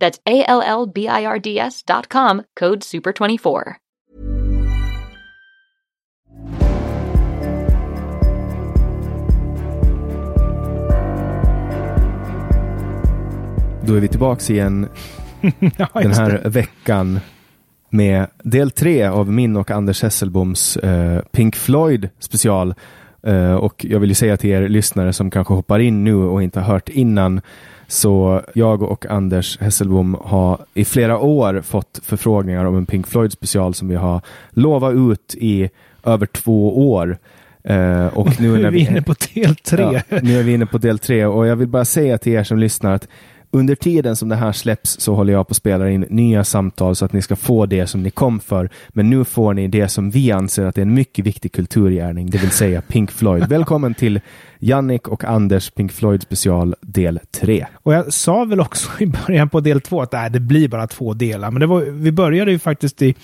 That's A L L B I R D S dot com, code SUPER24. Då är vi tillbaks igen ja, den här det. veckan med del tre av min och Anders Hesselboms eh, Pink Floyd special. Eh, och jag vill ju säga till er lyssnare som kanske hoppar in nu och inte har hört innan. Så jag och Anders Hesselbom har i flera år fått förfrågningar om en Pink Floyd special som vi har lovat ut i över två år. Eh, och nu Nu är vi inne på del tre. Ja, nu är vi inne på del tre och jag vill bara säga till er som lyssnar att under tiden som det här släpps så håller jag på att spela in nya samtal så att ni ska få det som ni kom för. Men nu får ni det som vi anser att är en mycket viktig kulturgärning, det vill säga Pink Floyd. Välkommen till Jannik och Anders Pink Floyd special del 3. Och jag sa väl också i början på del två att nej, det blir bara två delar. Men det var, vi började ju faktiskt i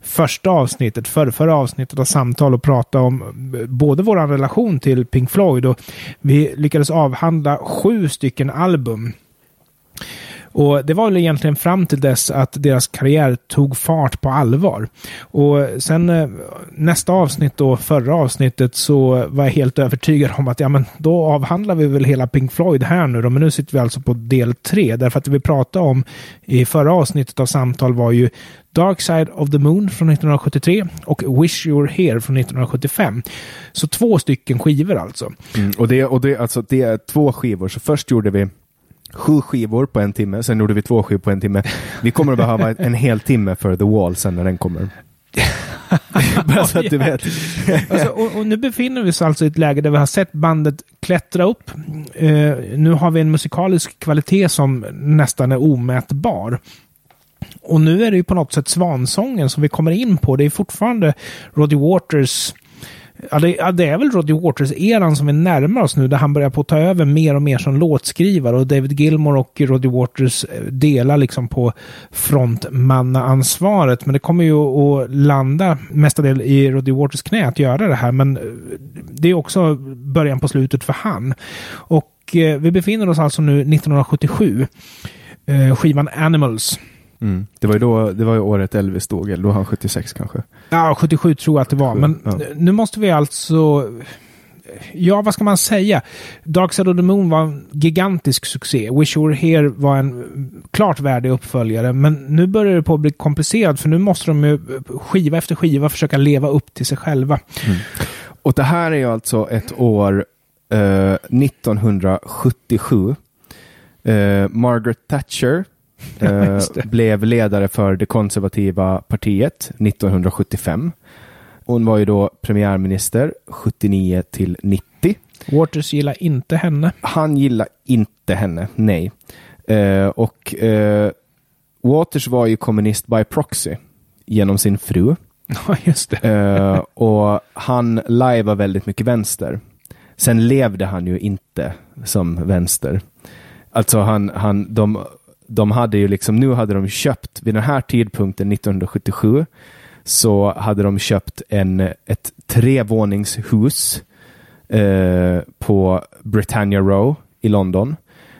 första avsnittet, för, förra avsnittet av samtal och prata om både vår relation till Pink Floyd och vi lyckades avhandla sju stycken album. Och det var väl egentligen fram till dess att deras karriär tog fart på allvar. Och sen eh, nästa avsnitt då, förra avsnittet, så var jag helt övertygad om att ja, men då avhandlar vi väl hela Pink Floyd här nu då. Men nu sitter vi alltså på del tre. Därför att det vi pratade om i förra avsnittet av samtal var ju Dark Side of the Moon från 1973 och Wish You Were Here från 1975. Så två stycken skivor alltså. Mm, och det, och det, alltså, det är två skivor, så först gjorde vi sju skivor på en timme, sen gjorde vi två skivor på en timme. Vi kommer att behöva en hel timme för The Wall sen när den kommer. Bara så att du vet. Alltså, och, och nu befinner vi oss alltså i ett läge där vi har sett bandet klättra upp. Eh, nu har vi en musikalisk kvalitet som nästan är omätbar. Och nu är det ju på något sätt svansången som vi kommer in på. Det är fortfarande Roddy Waters Ja det, ja, det är väl Roddy Waters-eran som vi närmar oss nu, där han börjar på att ta över mer och mer som låtskrivare. Och David Gilmore och Roddy Waters eh, delar liksom på frontmannaansvaret. Men det kommer ju att landa mestadels i Roddy Waters knä att göra det här. Men eh, det är också början på slutet för han. Och eh, vi befinner oss alltså nu 1977. Eh, skivan Animals. Mm. Det var ju då, det var året Elvis dog, eller då var han 76 kanske. Ja, 77 tror jag att det var. Men Ja. nu måste vi alltså... Ja, vad ska man säga? Dark Side of the Moon var en gigantisk succé. Wish You Were Here var en klart värdig uppföljare. Men nu börjar det på att bli komplicerat för nu måste de ju skiva efter skiva försöka leva upp till sig själva. Och det här är alltså ett år eh, 1977. Eh, Margaret Thatcher eh, blev ledare för det konservativa partiet 1975. Hon var ju då premiärminister 79 till 90. Waters gillar inte henne. Han gillar inte henne, nej. Eh, och eh, Waters var ju kommunist by proxy genom sin fru. Ja, just det. Eh, och han lajvar väldigt mycket vänster. Sen levde han ju inte som vänster. Alltså han, han, de, de hade ju liksom, nu hade de köpt, vid den här tidpunkten 1977, så hade de köpt en, ett trevåningshus eh, på Britannia Row i London.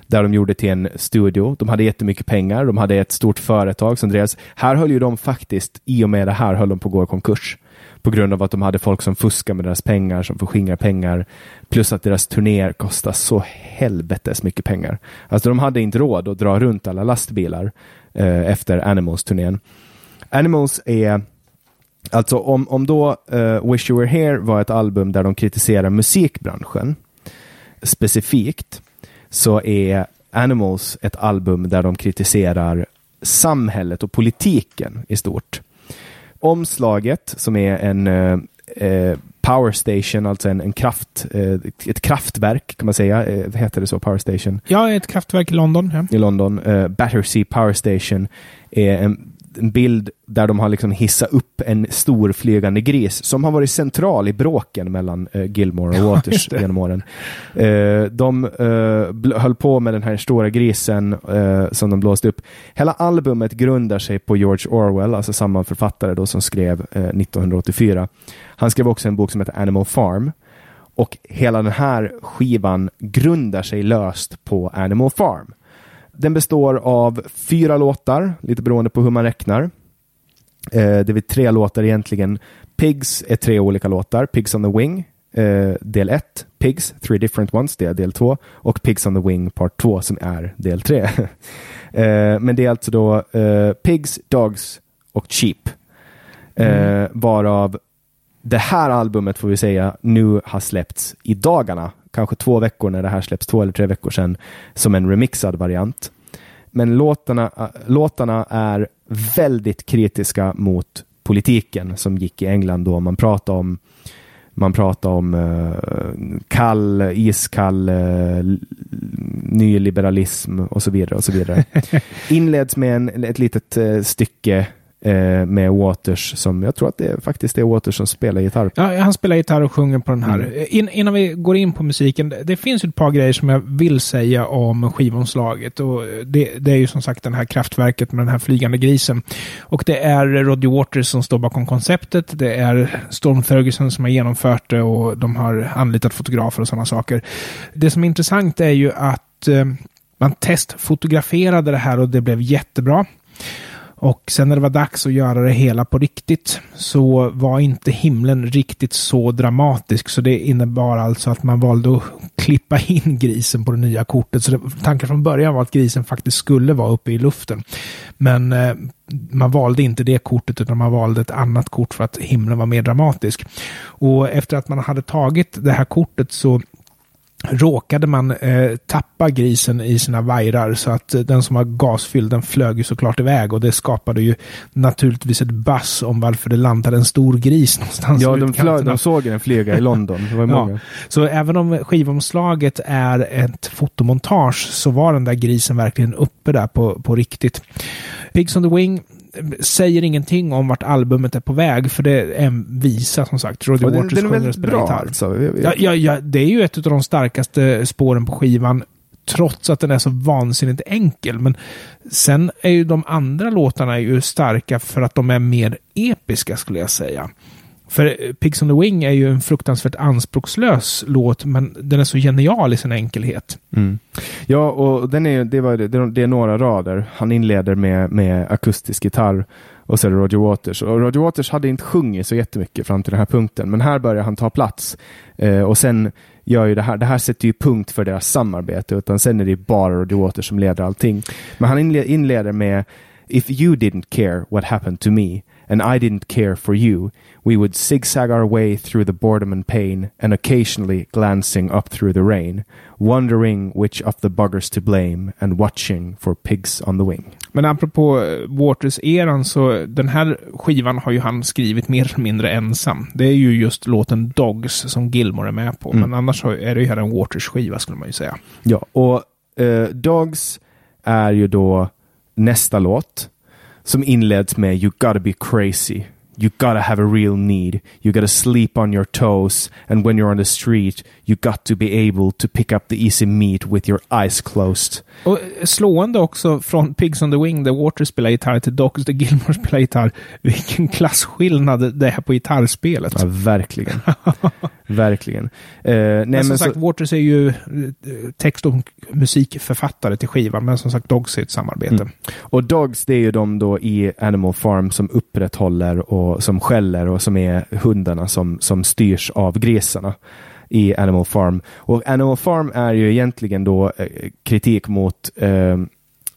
Där de gjorde till en studio. De hade jättemycket pengar. De hade ett stort företag som drevs. Här höll ju de faktiskt, i och med det här, höll de på att gå i konkurs. På grund av att de hade folk som fuskar med deras pengar, som förskingrar pengar. Plus att deras turnéer kostar så helvetes mycket pengar. Alltså de hade inte råd att dra runt alla lastbilar eh, efter Animals-turnén. Animals är Alltså om, om då uh, Wish You Were Here var ett album där de kritiserar musikbranschen specifikt så är Animals ett album där de kritiserar samhället och politiken i stort. Omslaget som är en uh, uh, power station, alltså en, en kraft, ett kraftverk kan man säga, heter det så, power station? Ja, ett kraftverk i London. Ja. I London. Battersea Power Station är en en bild där de har liksom hissat upp en stor flygande gris som har varit central i bråken mellan uh, Gilmore och Waters genom åren. Uh, de uh, höll på med den här stora grisen som de blåste upp. Hela albumet grundar sig på George Orwell, alltså samma författare då som skrev 1984. Han skrev också en bok som heter Animal Farm. Och hela den här skivan grundar sig löst på Animal Farm. Den består av fyra låtar, lite beroende på hur man räknar. Eh, det är tre låtar egentligen. Pigs är tre olika låtar. Pigs on the Wing, eh, del 1. Pigs, Three Different Ones, det är del 2. Och Pigs on the Wing, part 2, som är del 3. eh, men det är alltså då eh, Pigs, Dogs och Cheap. Eh, mm. Varav det här albumet får vi säga nu har släppts i dagarna kanske två veckor när det här släpps, två eller tre veckor sedan, som en remixad variant. Men låtarna, äh, låtarna är väldigt kritiska mot politiken som gick i England då. Man pratar om man pratar om uh, kall, iskall uh, nyliberalism och så vidare. och så vidare. Inleds med en, ett litet uh, stycke eh, med Waters som jag tror att det faktiskt är Waters som spelar gitarr. Ja, han spelar gitarr och sjunger på den här. Mm. In, innan vi går in på musiken, det finns ett par grejer som jag vill säga om skivomslaget. Och det, det är ju som sagt det här kraftverket med den här flygande grisen. Och det är Roger Waters som står bakom konceptet. Det är Storm Ferguson som har genomfört det och de har anlitat fotografer och sådana saker. Det som är intressant är ju att eh, man testfotograferade det här och det blev jättebra. Och sen när det var dags att göra det hela på riktigt så var inte himlen riktigt så dramatisk. Så det innebar alltså att man valde att klippa in grisen på det nya kortet. Så det, tanken från början var att grisen faktiskt skulle vara uppe i luften. Men eh, man valde inte det kortet utan man valde ett annat kort för att himlen var mer dramatisk. Och efter att man hade tagit det här kortet så råkade man eh, tappa grisen i sina vajrar så att eh, den som var gasfylld den flög ju såklart iväg och det skapade ju naturligtvis ett bass om varför det landade en stor gris någonstans. Ja, de, flög, de såg den flyga i London. Ja. Så även om skivomslaget är ett fotomontage så var den där grisen verkligen uppe där på, på riktigt. Pigs on the Wing säger ingenting om vart albumet är på väg, för det är en visa som sagt. Roddy Waters den, är väldigt bra gitarr. alltså. Ja, ja, ja, det är ju ett av de starkaste spåren på skivan, trots att den är så vansinnigt enkel. Men sen är ju de andra låtarna ju starka för att de är mer episka, skulle jag säga. För eh, Pigs on the Wing är ju en fruktansvärt anspråkslös låt, men den är så genial i sin enkelhet. Mm. Ja, och den är, det, var, det, är några rader. Han inleder med, med akustisk gitarr och så är det Roger Waters. Och Roger Waters hade inte sjungit så jättemycket fram till den här punkten, men här börjar han ta plats. Eh, och sen gör ju det här, det här sätter ju punkt för deras samarbete, utan sen är det bara Roger Waters som leder allting. Men han inleder med If you didn't care what happened to me and I didn't care for you, we would zigzag our way through the boredom and pain, and occasionally glancing up through the rain, wondering which of the buggers to blame, and watching for pigs on the wing. Men apropå eh, Waters-eran, så den här skivan har ju han skrivit mer eller mindre ensam. Det är ju just låten Dogs som Gilmore är med på, mm. men annars är det ju här en Waters-skiva skulle man ju säga. Ja, och uh, Dogs är ju då nästa låt som inleds med You gotta be crazy. You gotta have a real need. You gotta sleep on your toes. And when you're on the street, you got to be able to pick up the easy meat with your eyes closed. Och slående också från Pigs on the Wing, där Water spelar gitarr, till Dogs där Gilmore spelar gitarr. Vilken klasskillnad det är på gitarrspelet. Ja, verkligen. verkligen. Uh, nej, men som men sagt, så... Waters är ju eh, text och musikförfattare till skivan, men som sagt, Dogs är ett samarbete. Mm. Och Dogs, det är ju de då i Animal Farm som upprätthåller och som skäller och som är hundarna som, som styrs av grisarna i Animal Farm. Och Animal Farm är ju egentligen då eh, kritik mot eh,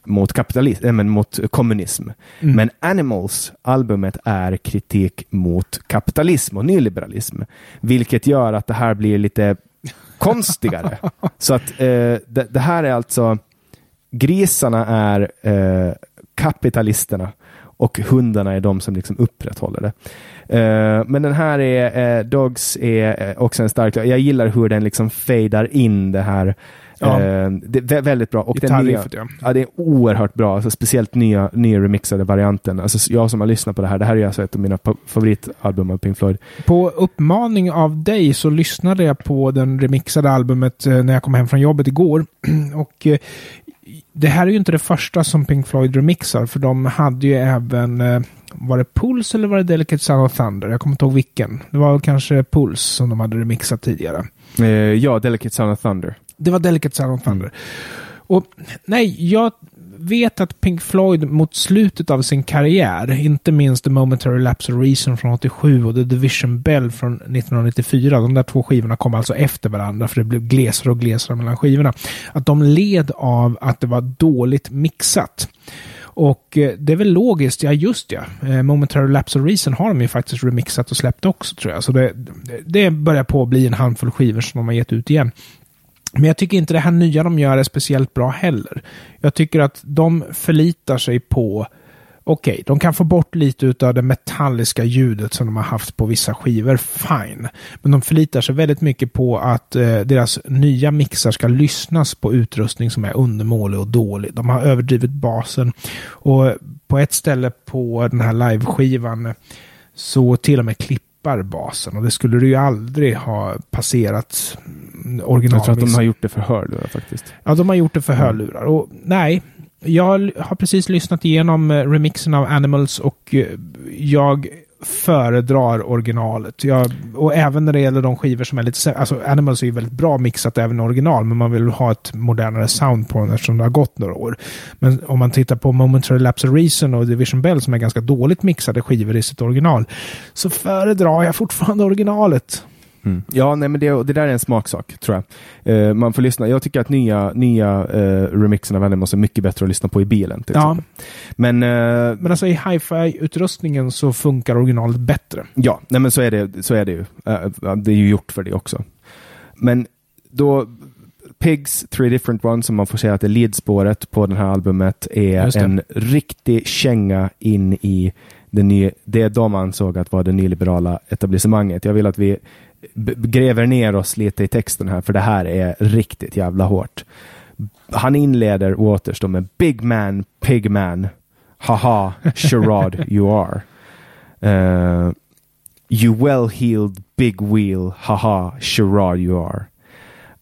mot kapitalism, äh, men mot kommunism. Mm. Men Animals, albumet, är kritik mot kapitalism och nyliberalism. Vilket gör att det här blir lite konstigare. Så att eh, det, det, här är alltså, grisarna är eh, kapitalisterna och hundarna är de som liksom upprätthåller det. Uh, men den här är, uh, Dogs är uh, också en stark, jag gillar hur den liksom fejdar in det här Ja. det är väldigt bra. Och den nya, ja. ja. det är oerhört bra. Alltså, speciellt nya, nya remixade varianten. Alltså, jag som har lyssnat på det här, det här är alltså ett av mina favoritalbum av Pink Floyd. På uppmaning av dig så lyssnade jag på den remixade albumet när jag kom hem från jobbet igår. och det här är ju inte det första som Pink Floyd remixar, för de hade ju även eh, var det Puls eller var det Delicate Sound of Thunder? Jag kommer inte ihåg vilken. Det var kanske Puls som de hade remixat tidigare. Eh, ja, Delicate Sound of Thunder. Det var Delicate Sound of Thunder. Mm. Och nej, jag vet att Pink Floyd mot slutet av sin karriär, inte minst The Momentary Lapse of Reason från 87 och The Division Bell från 1994, de där två skivorna kom alltså efter varandra för det blev glesare och glesare mellan skivorna, att de led av att det var dåligt mixat. Och eh, det är väl logiskt, ja just ja. Eh, Momentary Lapse of Reason har de ju faktiskt remixat och släppt också tror jag. Så det, det börjar på att bli en handfull skivor som de har gett ut igen. Men jag tycker inte det här nya de gör är speciellt bra heller. Jag tycker att de förlitar sig på Okej, okay, de kan få bort lite av det metalliska ljudet som de har haft på vissa skivor, fine. Men de förlitar sig väldigt mycket på att eh, deras nya mixar ska lyssnas på utrustning som är undermålig och dålig. De har överdrivit basen. Och på ett ställe på den här live-skivan så till och med klippar basen. Och det skulle du ju aldrig ha passerat original. Jag tror att de har gjort det för hörlurar faktiskt. Ja, de har gjort det för mm. hörlurar. Och nej, jag har precis lyssnat igenom eh, remixen av Animals och eh, jag föredrar originalet. Jag, och även när det gäller de skivor som är lite Alltså Animals är ju väldigt bra mixat även original, men man vill ha ett modernare sound på den eftersom det har gått några år. Men om man tittar på Momentary Lapse of Reason och Division Bell som är ganska dåligt mixade skivor i sitt original, så föredrar jag fortfarande originalet. Mm. Ja, nej, men det, det där är en smaksak, tror jag. Uh, man får lyssna. Jag tycker att nya, nya uh, remixen av Animals är mycket bättre att lyssna på i bilen. Till ja. Men, uh, men alltså i hi-fi-utrustningen så funkar originalet bättre. Ja, nej, men så är det, så är det ju. Uh, det är ju gjort för det också. Men då, Pigs, Three Different Ones, som man får säga att det är ledspåret på det här albumet, är en riktig känga in i det, ny, det de ansåg att var det nyliberala etablissemanget. Jag vill att vi gräver ner oss lite i texten här, för det här är riktigt jävla hårt. Han inleder Waters då med Big man, pig man, haha, charade you are. Uh, you well heeled big wheel, haha, charade you are.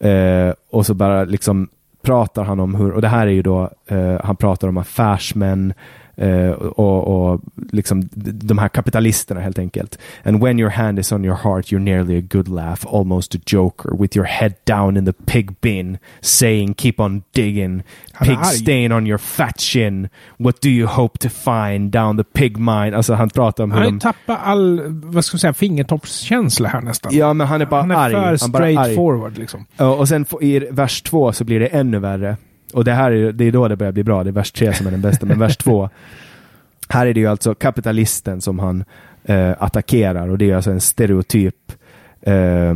Uh, och så bara liksom pratar han om hur, och det här är ju då, uh, han pratar om affärsmän, Uh, och, och liksom de här kapitalisterna helt enkelt. And when your hand is on your heart you're nearly a good laugh, almost a joker with your head down in the pig bin saying keep on digging, pig stain on your fat chin, what do you hope to find down the pig mine? Alltså han pratar om hur han de... tappar all, vad ska man säga, fingertoppskänsla här nästan. Ja, men han är bara han är arg. för straight forward liksom. Och sen i vers två så blir det ännu värre. Och det här är, det är då det börjar bli bra. Det är vers tre som är den bästa, men vers två. Här är det ju alltså kapitalisten som han eh, attackerar och det är alltså en stereotyp. Eh,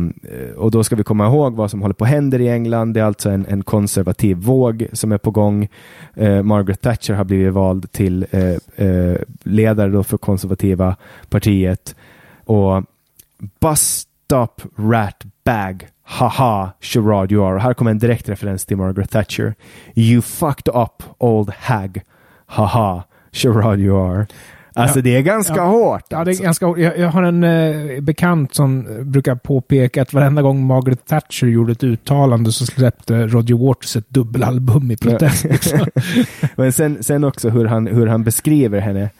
och då ska vi komma ihåg vad som håller på att hända i England. Det är alltså en, en konservativ våg som är på gång. Eh, Margaret Thatcher har blivit vald till eh, eh, ledare då för konservativa partiet. Och Bus Stop Rat Bag Haha, Sherrod you are. Här kommer en direkt referens till Margaret Thatcher. You fucked up old hag. Haha, Sherrod you are. Alltså ja, det är ganska ja, hårt. Ja, det är alltså. ganska hårt. Jag, jag har en eh, bekant som brukar påpeka att varenda gång Margaret Thatcher gjorde ett uttalande så släppte Roger Waters ett dubbelalbum i protest. Ja. Men sen, sen också hur han, hur han beskriver henne.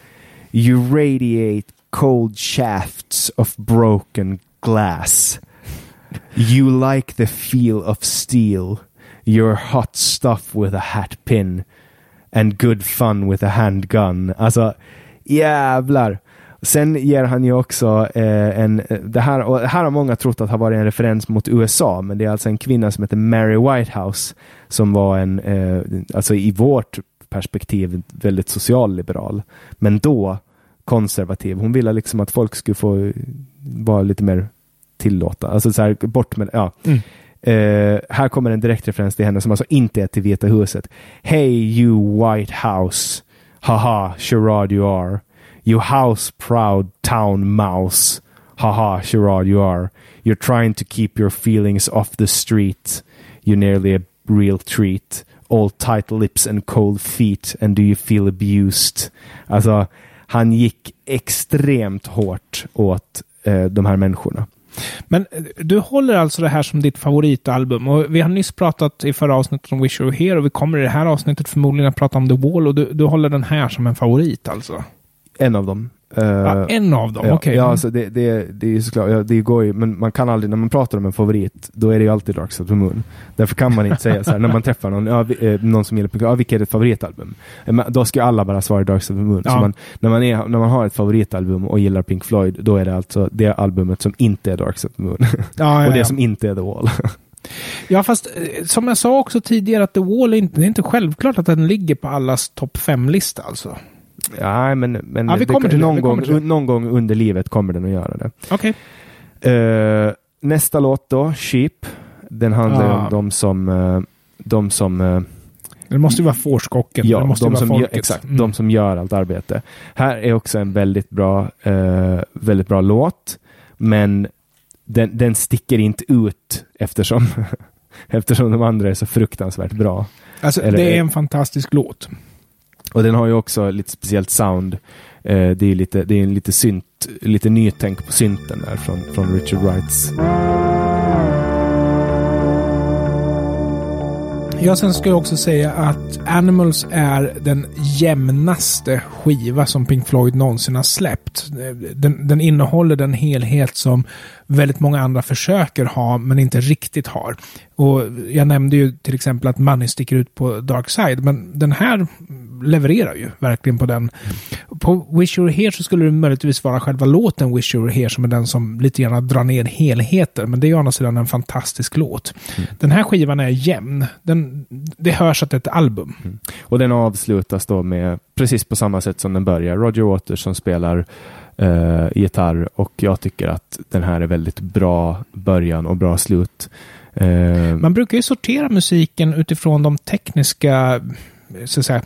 You radiate cold shafts of broken glass. You like the feel of steel. You're hot stuff with a hat pin. And good fun with a handgun. Alltså, jävlar. Sen ger han ju också eh, en, det här, och här har många trott att har varit en referens mot USA, men det är alltså en kvinna som heter Mary Whitehouse som var en, eh, alltså i vårt perspektiv väldigt socialliberal. Men då konservativ. Hon ville liksom att folk skulle få vara lite mer tillåta. Alltså så här, bort med, ja. Mm. Eh, här kommer en direkt referens till henne som alltså inte är till Vita huset. Hey you White House. Haha, charade you are. You house proud town mouse. Haha, charade you are. You're trying to keep your feelings off the street. You're nearly a real treat. All tight lips and cold feet. And do you feel abused? Alltså, han gick extremt hårt åt eh, de här människorna. Men eh, du håller alltså det här som ditt favoritalbum. Och vi har nyss pratat i förra avsnittet om Wish You Were Here och vi kommer i det här avsnittet förmodligen att prata om The Wall och du, du håller den här som en favorit alltså? En av dem. Uh, ja, en av dem, ja, okej. Okay. Ja, alltså det, det, det är såklart, ja, det går ju, men man kan aldrig, när man pratar om en favorit, då är det ju alltid Dark Side of the Moon. Därför kan man inte säga så här, när man träffar någon, ja, vi, eh, någon som gillar ja, vilket är ditt favoritalbum? Eh, då ska alla bara svara Dark Side of the Moon. Ja. Man, när, man är, när man har ett favoritalbum och gillar Pink Floyd, då är det alltså det albumet som inte är Dark Side of the Moon. Ja, och det som inte är The Wall. Ja, fast som jag sa också tidigare att The Wall är inte, det är inte självklart att den ligger på allas topp fem-lista alltså. Ja, men, men ja, vi kommer till någon, det. gång, till någon gång under livet kommer den att göra det. Okej. Okay. Uh, nästa låt då, Sheep. Den handlar ja. om de som... Uh, de som uh, det måste ju vara fårskocken. Ja, det måste de, vara som folket. gör, exakt, mm. de som gör allt arbete. Här är också en väldigt bra, väldigt bra låt. Men den, den sticker inte ut eftersom, eftersom de andra är så fruktansvärt bra. Alltså, Eller, det är en fantastisk låt. Och den har ju också lite speciellt sound. Eh, det är lite, det är en lite synt, lite nytänk på synten där från, från Richard Wrights. Ja, sen ska jag också säga att Animals är den jämnaste skiva som Pink Floyd någonsin har släppt. Den, den innehåller den helhet som väldigt många andra försöker ha, men inte riktigt har. Och jag nämnde ju till exempel att Money sticker ut på Dark Side, men den här levererar ju verkligen på den. På Wish You Were Here så skulle det möjligtvis vara själva låten Wish You Were Here som är den som lite grann drar ner helheten. Men det är å andra sidan en fantastisk låt. Mm. Den här skivan är jämn. Den, det hörs att det är ett album. Mm. Och den avslutas då med precis på samma sätt som den börjar. Roger Waters som spelar uh, gitarr och jag tycker att den här är väldigt bra början och bra slut. Uh, Man brukar ju sortera musiken utifrån de tekniska så att säga,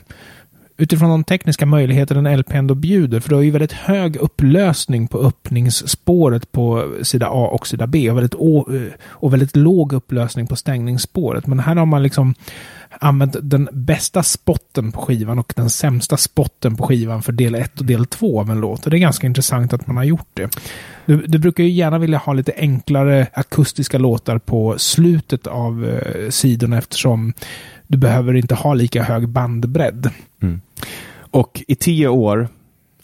utifrån de tekniska möjligheter en LP ändå bjuder. För du har ju väldigt hög upplösning på öppningsspåret på sida A och sida B och väldigt, eh, och väldigt låg upplösning på stängningsspåret. Men här har man liksom använt den bästa spotten på skivan och den sämsta spotten på skivan för del 1 och del 2 av en låt. Och det är ganska intressant att man har gjort det. Du, du brukar ju gärna vilja ha lite enklare akustiska låtar på slutet av eh, sidorna eftersom du behöver inte ha lika hög bandbredd. Och i tio år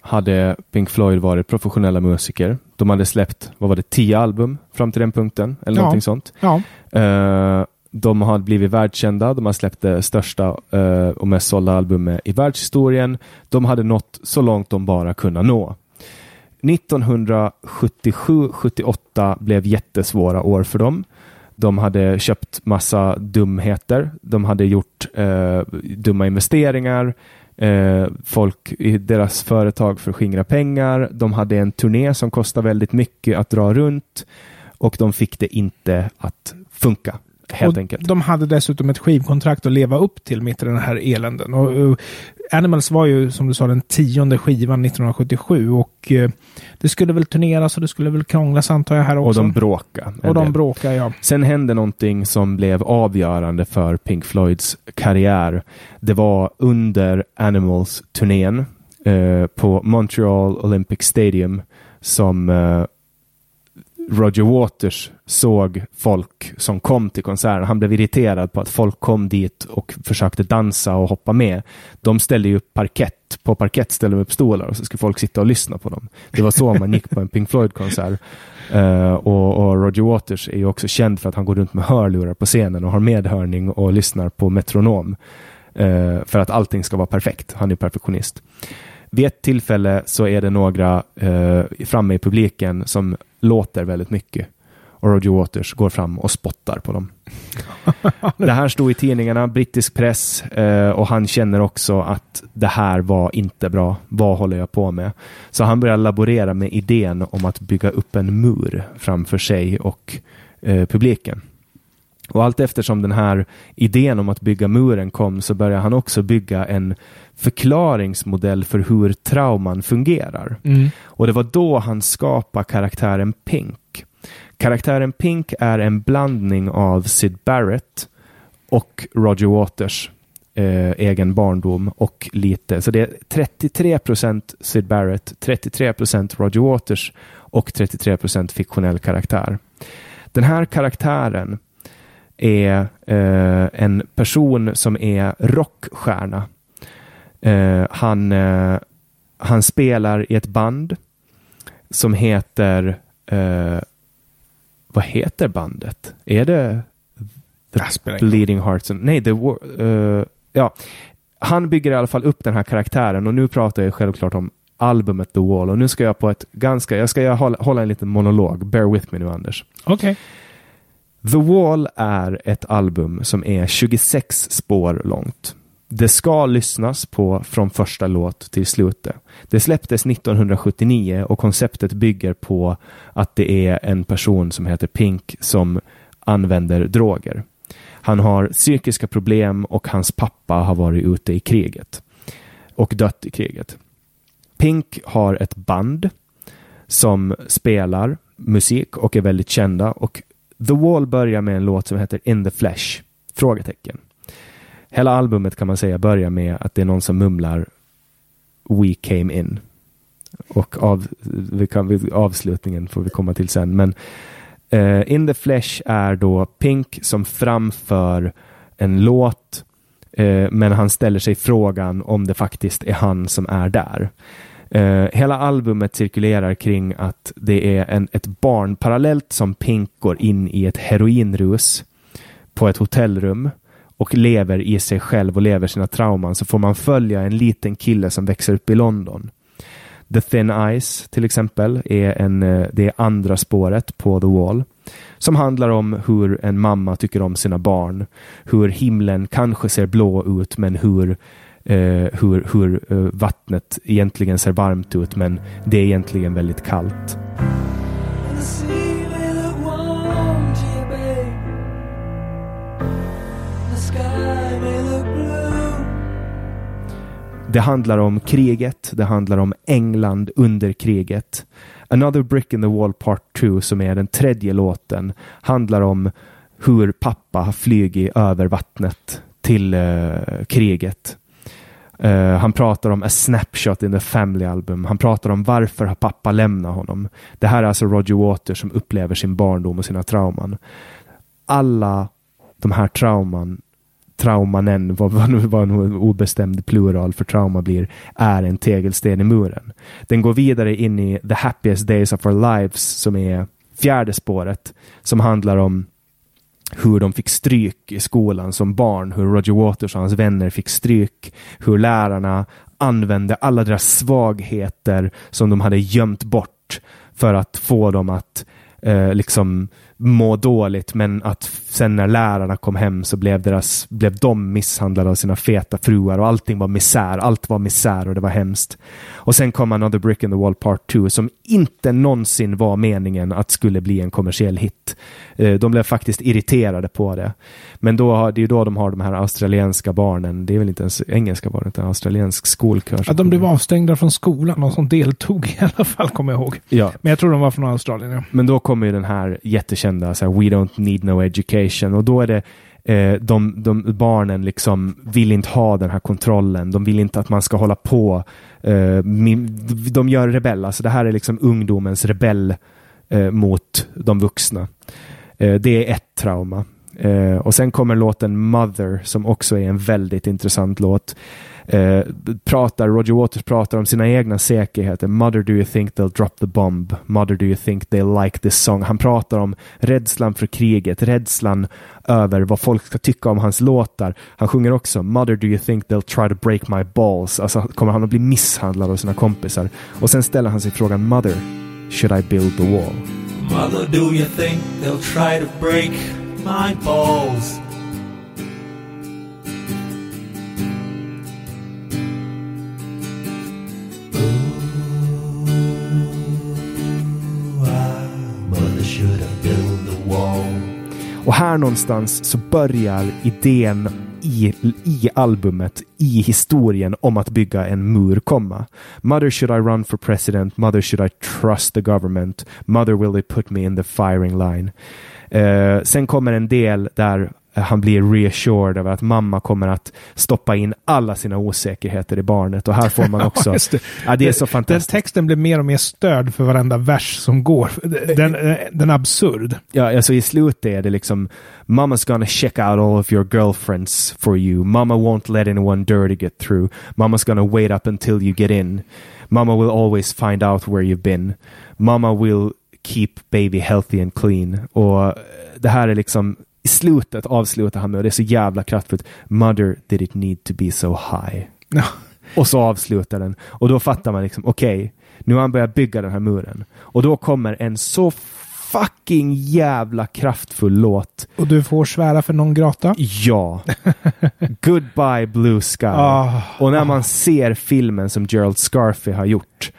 hade Pink Floyd varit professionella musiker. De hade släppt, vad var det, tio album fram till den punkten? Eller ja. någonting sånt. Ja. Uh, de har blivit världskända. De har släppt det största uh, och mest sålda albumet i världshistorien. De hade nått så långt de bara kunde nå. 1977-78 blev jättesvåra år för dem. De hade köpt massa dumheter. De hade gjort uh, dumma investeringar. Eh, folk i deras företag för att skingra pengar. De hade en turné som kostade väldigt mycket att dra runt och de fick det inte att funka. Helt och enkelt. De hade dessutom ett skivkontrakt att leva upp till mitt i den här eländen. Och, och Animals var ju som du sa den tionde skivan 1977 och eh, det skulle väl turneras och det skulle väl krånglas antar jag här också. Och de bråkade. Och de bråkade ja. Sen hände någonting som blev avgörande för Pink Floyds karriär. Det var under Animals-turnén eh, på Montreal Olympic Stadium som eh, Roger Waters såg folk som kom till konserten. Han blev irriterad på att folk kom dit och försökte dansa och hoppa med. De ställde ju upp parkett. På parkett ställde de upp stolar och så skulle folk sitta och lyssna på dem. Det var så man gick på en Pink Floyd-konsert. Uh, och, och, Roger Waters är ju också känd för att han går runt med hörlurar på scenen och har medhörning och lyssnar på metronom. Uh, för att allting ska vara perfekt. Han är perfektionist. Vid ett tillfälle så är det några uh, framme i publiken som låter väldigt mycket. Och Roger Waters går fram och spottar på dem. det här stod i tidningarna, brittisk press, eh, och han känner också att det här var inte bra. Vad håller jag på med? Så han börjar laborera med idén om att bygga upp en mur framför sig och eh, publiken. Och allt eftersom den här idén om att bygga muren kom så börjar han också bygga en förklaringsmodell för hur trauman fungerar. Mm. Och det var då han skapade karaktären Pink. Karaktären Pink är en blandning av Sid Barrett och Roger Waters eh, egen barndom och lite. Så det är 33 procent Sid Barrett, 33 procent Roger Waters och 33 procent fiktionell karaktär. Den här karaktären är eh, en person som är rockstjärna. Eh, han, eh, han spelar i ett band som heter eh, vad heter bandet? Är det The Bleeding Hearts? Nej, The uh, ja. Han bygger i alla fall upp den här karaktären och nu pratar jag självklart om albumet The Wall och nu ska jag på ett ganska, jag ska hålla, hålla en liten monolog. Bear with me nu Anders. Okej. Okay. The Wall är ett album som är 26 spår långt. Det ska lyssnas på från första låt till slutet. Det släpptes 1979 och konceptet bygger på att det är en person som heter Pink som använder droger. Han har psykiska problem och hans pappa har varit ute i kriget och dött i kriget. Pink har ett band som spelar musik och är väldigt kända och The Wall börjar med en låt som heter In the Flesh? Frågetecken. Hela albumet kan man säga börjar med att det är någon som mumlar We came in. Och av, vi kan, avslutningen får vi komma till sen. Men uh, In the Flesh är då Pink som framför en låt uh, men han ställer sig frågan om det faktiskt är han som är där. Uh, hela albumet cirkulerar kring att det är en, ett barn parallellt som Pink går in i ett heroinrus på ett hotellrum och lever i sig själv och lever sina trauman så får man följa en liten kille som växer upp i London. The Thin Ice till exempel är en, eh, det är andra spåret på The Wall som handlar om hur en mamma tycker om sina barn, hur himlen kanske ser blå ut men hur Uh, hur, hur uh, vattnet egentligen ser varmt ut men det är egentligen väldigt kallt. Det handlar om kriget, det handlar om England under kriget. Another Brick in the Wall Part 2 som är den tredje låten handlar om hur pappa har flugit över vattnet till uh, kriget. Uh, han pratar om A Snapshot in the Family Album. Han pratar om varför har pappa lämnat honom. Det här är alltså Roger Waters som upplever sin barndom och sina trauman. Alla de här trauman traumanen, vad, vad, vad en obestämd plural för trauma blir, är en tegelsten i muren. Den går vidare in i The Happiest Days of Our Lives som är fjärde spåret som handlar om hur de fick stryk i skolan som barn, hur Roger Waters och hans vänner fick stryk, hur lärarna använde alla deras svagheter som de hade gömt bort för att få dem att eh, liksom må dåligt men att sen när lärarna kom hem så blev, deras, blev de misshandlade av sina feta fruar och allting var misär. Allt var misär och det var hemskt. Och sen kom Another Brick in the Wall Part 2 som inte någonsin var meningen att skulle bli en kommersiell hit. Eh, de blev faktiskt irriterade på det. Men då, det är då de har de här australienska barnen. Det är väl inte ens engelska barn utan australiensk skolkör. Att de blev avstängda från skolan. och som deltog i alla fall kommer jag ihåg. Ja. Men jag tror de var från Australien. Ja. Men då kommer ju den här jättekända så här, We don't need no education och då är det eh, de, de, barnen liksom vill inte ha den här kontrollen. De vill inte att man ska hålla på. Eh, de gör rebell. Alltså det här är liksom ungdomens rebell eh, mot de vuxna. Eh, det är ett trauma. Eh, och sen kommer låten Mother som också är en väldigt intressant låt. Eh, pratar, Roger Waters pratar om sina egna säkerheter. Mother do you think they'll drop the bomb? Mother do you think they'll like this song? Han pratar om rädslan för kriget, rädslan över vad folk ska tycka om hans låtar. Han sjunger också Mother do you think they'll try to break my balls? Alltså kommer han att bli misshandlad av sina kompisar? Och sen ställer han sig frågan Mother, should I build the wall? Mother, do you think they'll try to break my balls? Och här någonstans så börjar idén i, i albumet, i historien om att bygga en mur komma. Mother should I run for president? Mother should I trust the government? Mother will they put me in the firing line? Eh, sen kommer en del där han blir reassured över att mamma kommer att stoppa in alla sina osäkerheter i barnet och här får man också... Det. Ja, det är så fantastiskt. Den texten blir mer och mer stöd för varenda vers som går. Den, den är absurd. Ja, alltså i slutet är det liksom Mama's gonna check out all of your girlfriends for you. Mama won't let anyone dirty get through. Mama's gonna wait up until you get in. Mama will always find out where you've been. Mama will keep baby healthy and clean. Och eh, det här är liksom i slutet avslutar han med, och det är så jävla kraftfullt, Mother did it need to be so high. Och så avslutar den. Och då fattar man liksom, okej, okay, nu har han börjat bygga den här muren. Och då kommer en så fucking jävla kraftfull låt. Och du får svära för någon grata? Ja. Goodbye Blue Sky. Ah, och när man ser filmen som Gerald Scarfy har gjort.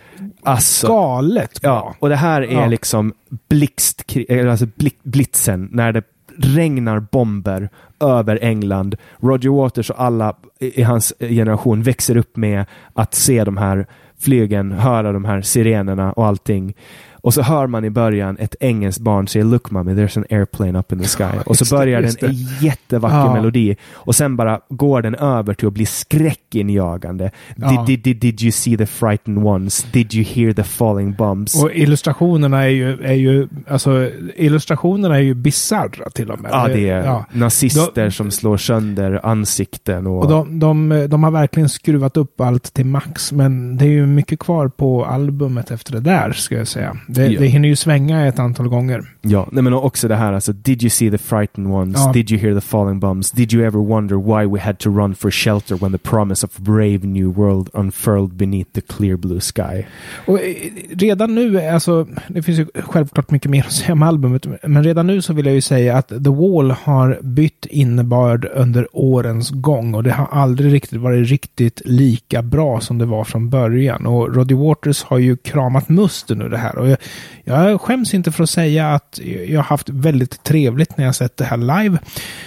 Alltså, Galet bra. Ja, och det här är Ja. liksom blixt, alltså bli- blitzen när det regnar bomber över England. Roger Waters och alla i i hans generation växer upp med att se de här flygen, höra de här sirenerna och allting. Och så hör man i början ett engelskt barn säga Look mommy, there's an airplane up in the sky. Och Just så det, börjar just den det. en jättevacker Ja. melodi. Och sen bara går den över till att bli skräckinjagande. Ja. Did, did, did, did you see the frightened ones? Did you hear the falling bombs? Och illustrationerna är ju, är ju, alltså illustrationerna är ju bisarra till och med. Ja, det är Ja. nazister Då- som slår sönder ansikten och... Och de, de, de har verkligen skruvat upp allt till max, men det är ju mycket kvar på albumet efter det där, ska jag säga. Det, Ja. det hinner ju svänga ett antal gånger. Ja, nej men också det här alltså, did you see the frightened ones? Ja. Did you hear the falling bombs? Did you ever wonder why we had to run for shelter when the promise of brave new world unfurled beneath the clear blue sky? Och eh, redan nu, alltså, det finns ju självklart mycket mer att säga om albumet, men redan nu så vill jag ju säga att The Wall har bytt innebörd under årens gång och det har aldrig riktigt varit riktigt lika bra som det var från början. Och Roddy Waters har ju kramat musten ur det här. Och jag, jag skäms inte för att säga att jag har haft väldigt trevligt när jag sett det här live.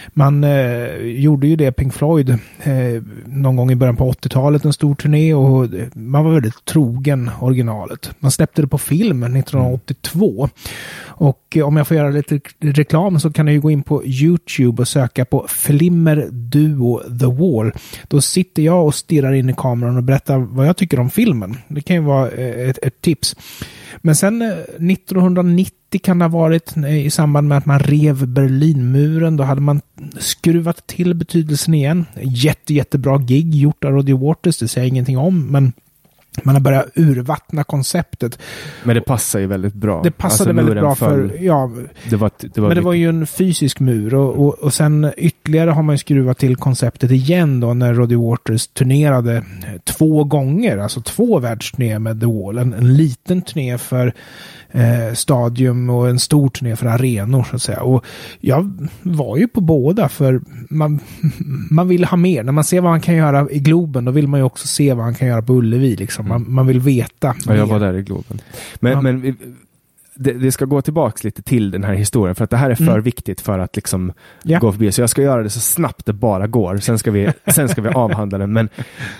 Man eh, gjorde ju det, Pink Floyd, eh, någon gång i början på 80-talet, en stor turné och man var väldigt trogen originalet. Man släppte det på film 1982. Och eh, om jag får göra lite reklam så kan ni ju gå in på YouTube och söka på Flimmer Duo The Wall. Då sitter jag och stirrar in i kameran och berättar vad jag tycker om filmen. Det kan ju vara eh, ett, ett tips. Men sen eh, 1990 kan det ha varit i samband med att man rev Berlinmuren. Då hade man skruvat till betydelsen igen. Jätte, jättebra gig gjort av Roddy Waters, det säger jag ingenting om. Men man har börjat urvattna konceptet. Men det passar ju väldigt bra. Det passade Alltså, väldigt bra för, ja, Det var, det var, men det var ju en fysisk mur och, och, och sen ytterligare har man ju skruvat till konceptet igen då när Roddy Waters turnerade två gånger, alltså två världsturnéer med The Wall. En, en liten turné för eh, Stadium och en stor turné för arenor så att säga. Och jag var ju på båda för man, man vill ha mer. När man ser vad han kan göra i Globen då vill man ju också se vad han kan göra på Ullevi. Liksom. Man, man vill veta. Ja, jag var där i Globen. Men, Ja. men vi- det, det ska gå tillbaks lite till den här historien för att det här är för Mm. viktigt för att liksom Ja. gå förbi. Så jag ska göra det så snabbt det bara går. Sen ska vi, sen ska vi avhandla den. Men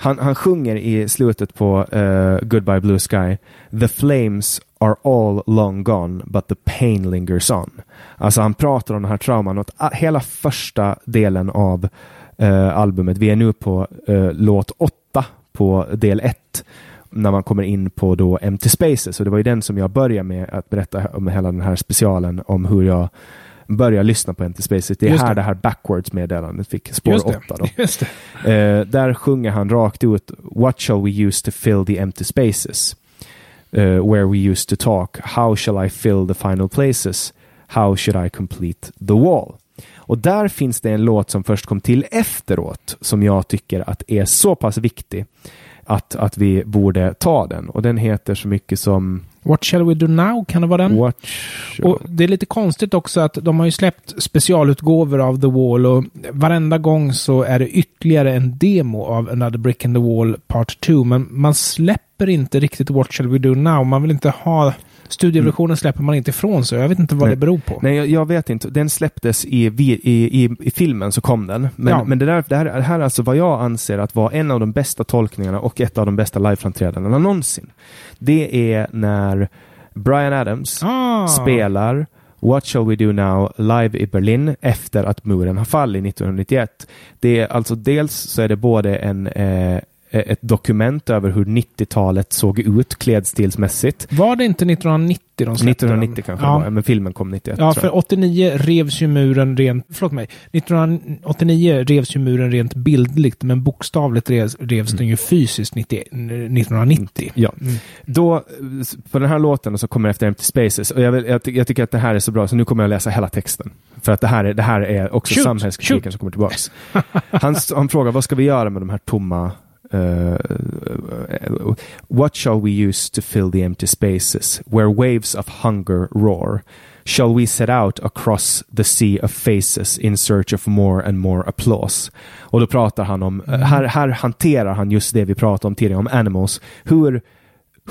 han, han sjunger i slutet på eh, Goodbye Blue Sky The flames are all long gone but the pain lingers on. Alltså han pratar om den här trauman och ah, hela första delen av eh, albumet, vi är nu på eh, låt åtta på del ett när man kommer in på då Empty Spaces. Och det var ju den som jag började med att berätta om hela den här specialen om hur jag började lyssna på Empty Spaces. Det är Just här det. det här backwards-meddelandet fick spår Just det. åtta. Då. Just det. Eh, där sjunger han rakt ut What shall we use to fill the empty spaces? Eh, where we used to talk. How shall I fill the final places? How should I complete the wall? Och där finns det en låt som först kom till efteråt som jag tycker att är så pass viktig att, att vi borde ta den. Och den heter så mycket som What shall we do now? Kan det vara den? Watch... Och det är lite konstigt också att de har ju släppt specialutgåvor av The Wall och varenda gång så är det ytterligare en demo av Another Brick in the Wall Part 2. Men man släpper inte riktigt What shall we do now? Man vill inte ha... Studioversionen släpper man inte ifrån sig. Jag vet inte vad Nej. det beror på. Nej, jag, jag vet inte. Den släpptes i, i, i, i filmen så kom den. Men, Ja. men det, där, det, här, det här är alltså vad jag anser att vara en av de bästa tolkningarna och ett av de bästa liveframträdandena någonsin. Det är när Brian Adams Ah. spelar What shall we do now live i Berlin efter att muren har fallit 1991. Det är alltså dels så är det både en eh, ett dokument över hur 90-talet såg ut klädstilsmässigt. Var det inte 1990 de släppte 1990 den? kanske ja. men filmen kom 91. Ja, för jag. 89 revs ju muren rent... Förlåt mig. 1989 revs ju muren rent bildligt, men bokstavligt revs, revs den ju fysiskt 90, 1990. Ja. Mm. Då, eh, på den här låten så kommer efter Empty Spaces och jag, vill, jag, jag tycker att det här är så bra så nu kommer jag läsa hela texten. För att det här är, det här är också Shoot, samhällskritiken shoot. som kommer tillbaks. Han, han frågar vad ska vi göra med de här tomma uh, what shall we use to fill the empty spaces where waves of hunger roar? Shall we set out across the sea of faces in search of more and more applause? Och då pratar han om, eh, här, här hanterar han just det vi pratade om tidigare, om animals. Hur,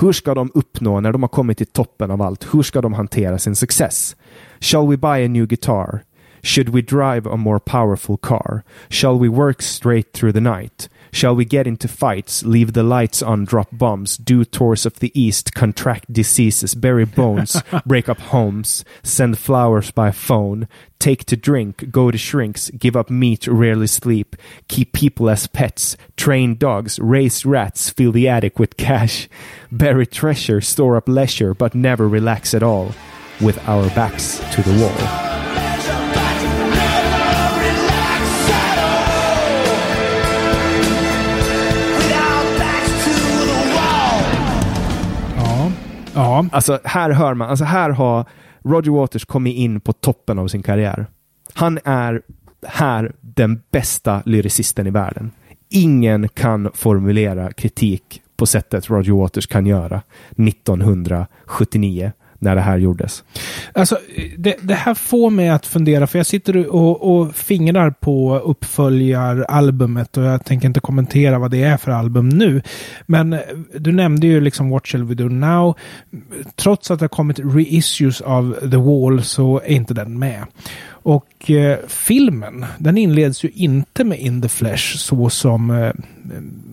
hur ska de uppnå, när de har kommit till toppen av allt, hur ska de hantera sin success? Shall we buy a new guitar? Should we drive a more powerful car? Shall we work straight through the night? Shall we get into fights, leave the lights on, drop bombs, do tours of the East, contract diseases, bury bones, break up homes, send flowers by phone, take to drink, go to shrinks, give up meat, rarely sleep, keep people as pets, train dogs, raise rats, fill the attic with cash, bury treasure, store up leisure, but never relax at all, with our backs to the wall. Ja. Alltså här hör man, alltså här har Roger Waters kommit in på toppen av sin karriär. Han är här den bästa lyricisten i världen. Ingen kan formulera kritik på sättet Roger Waters kan göra 1979 när det här gjordes. Alltså, det, det här får mig att fundera, för jag sitter och, och fingrar på uppföljaralbumet och jag tänker inte kommentera vad det är för album nu. Men du nämnde ju liksom What shall we do now? Trots att det har kommit reissues av The Wall så är inte den med. Och eh, filmen, den inleds ju inte med In the Flesh så som eh,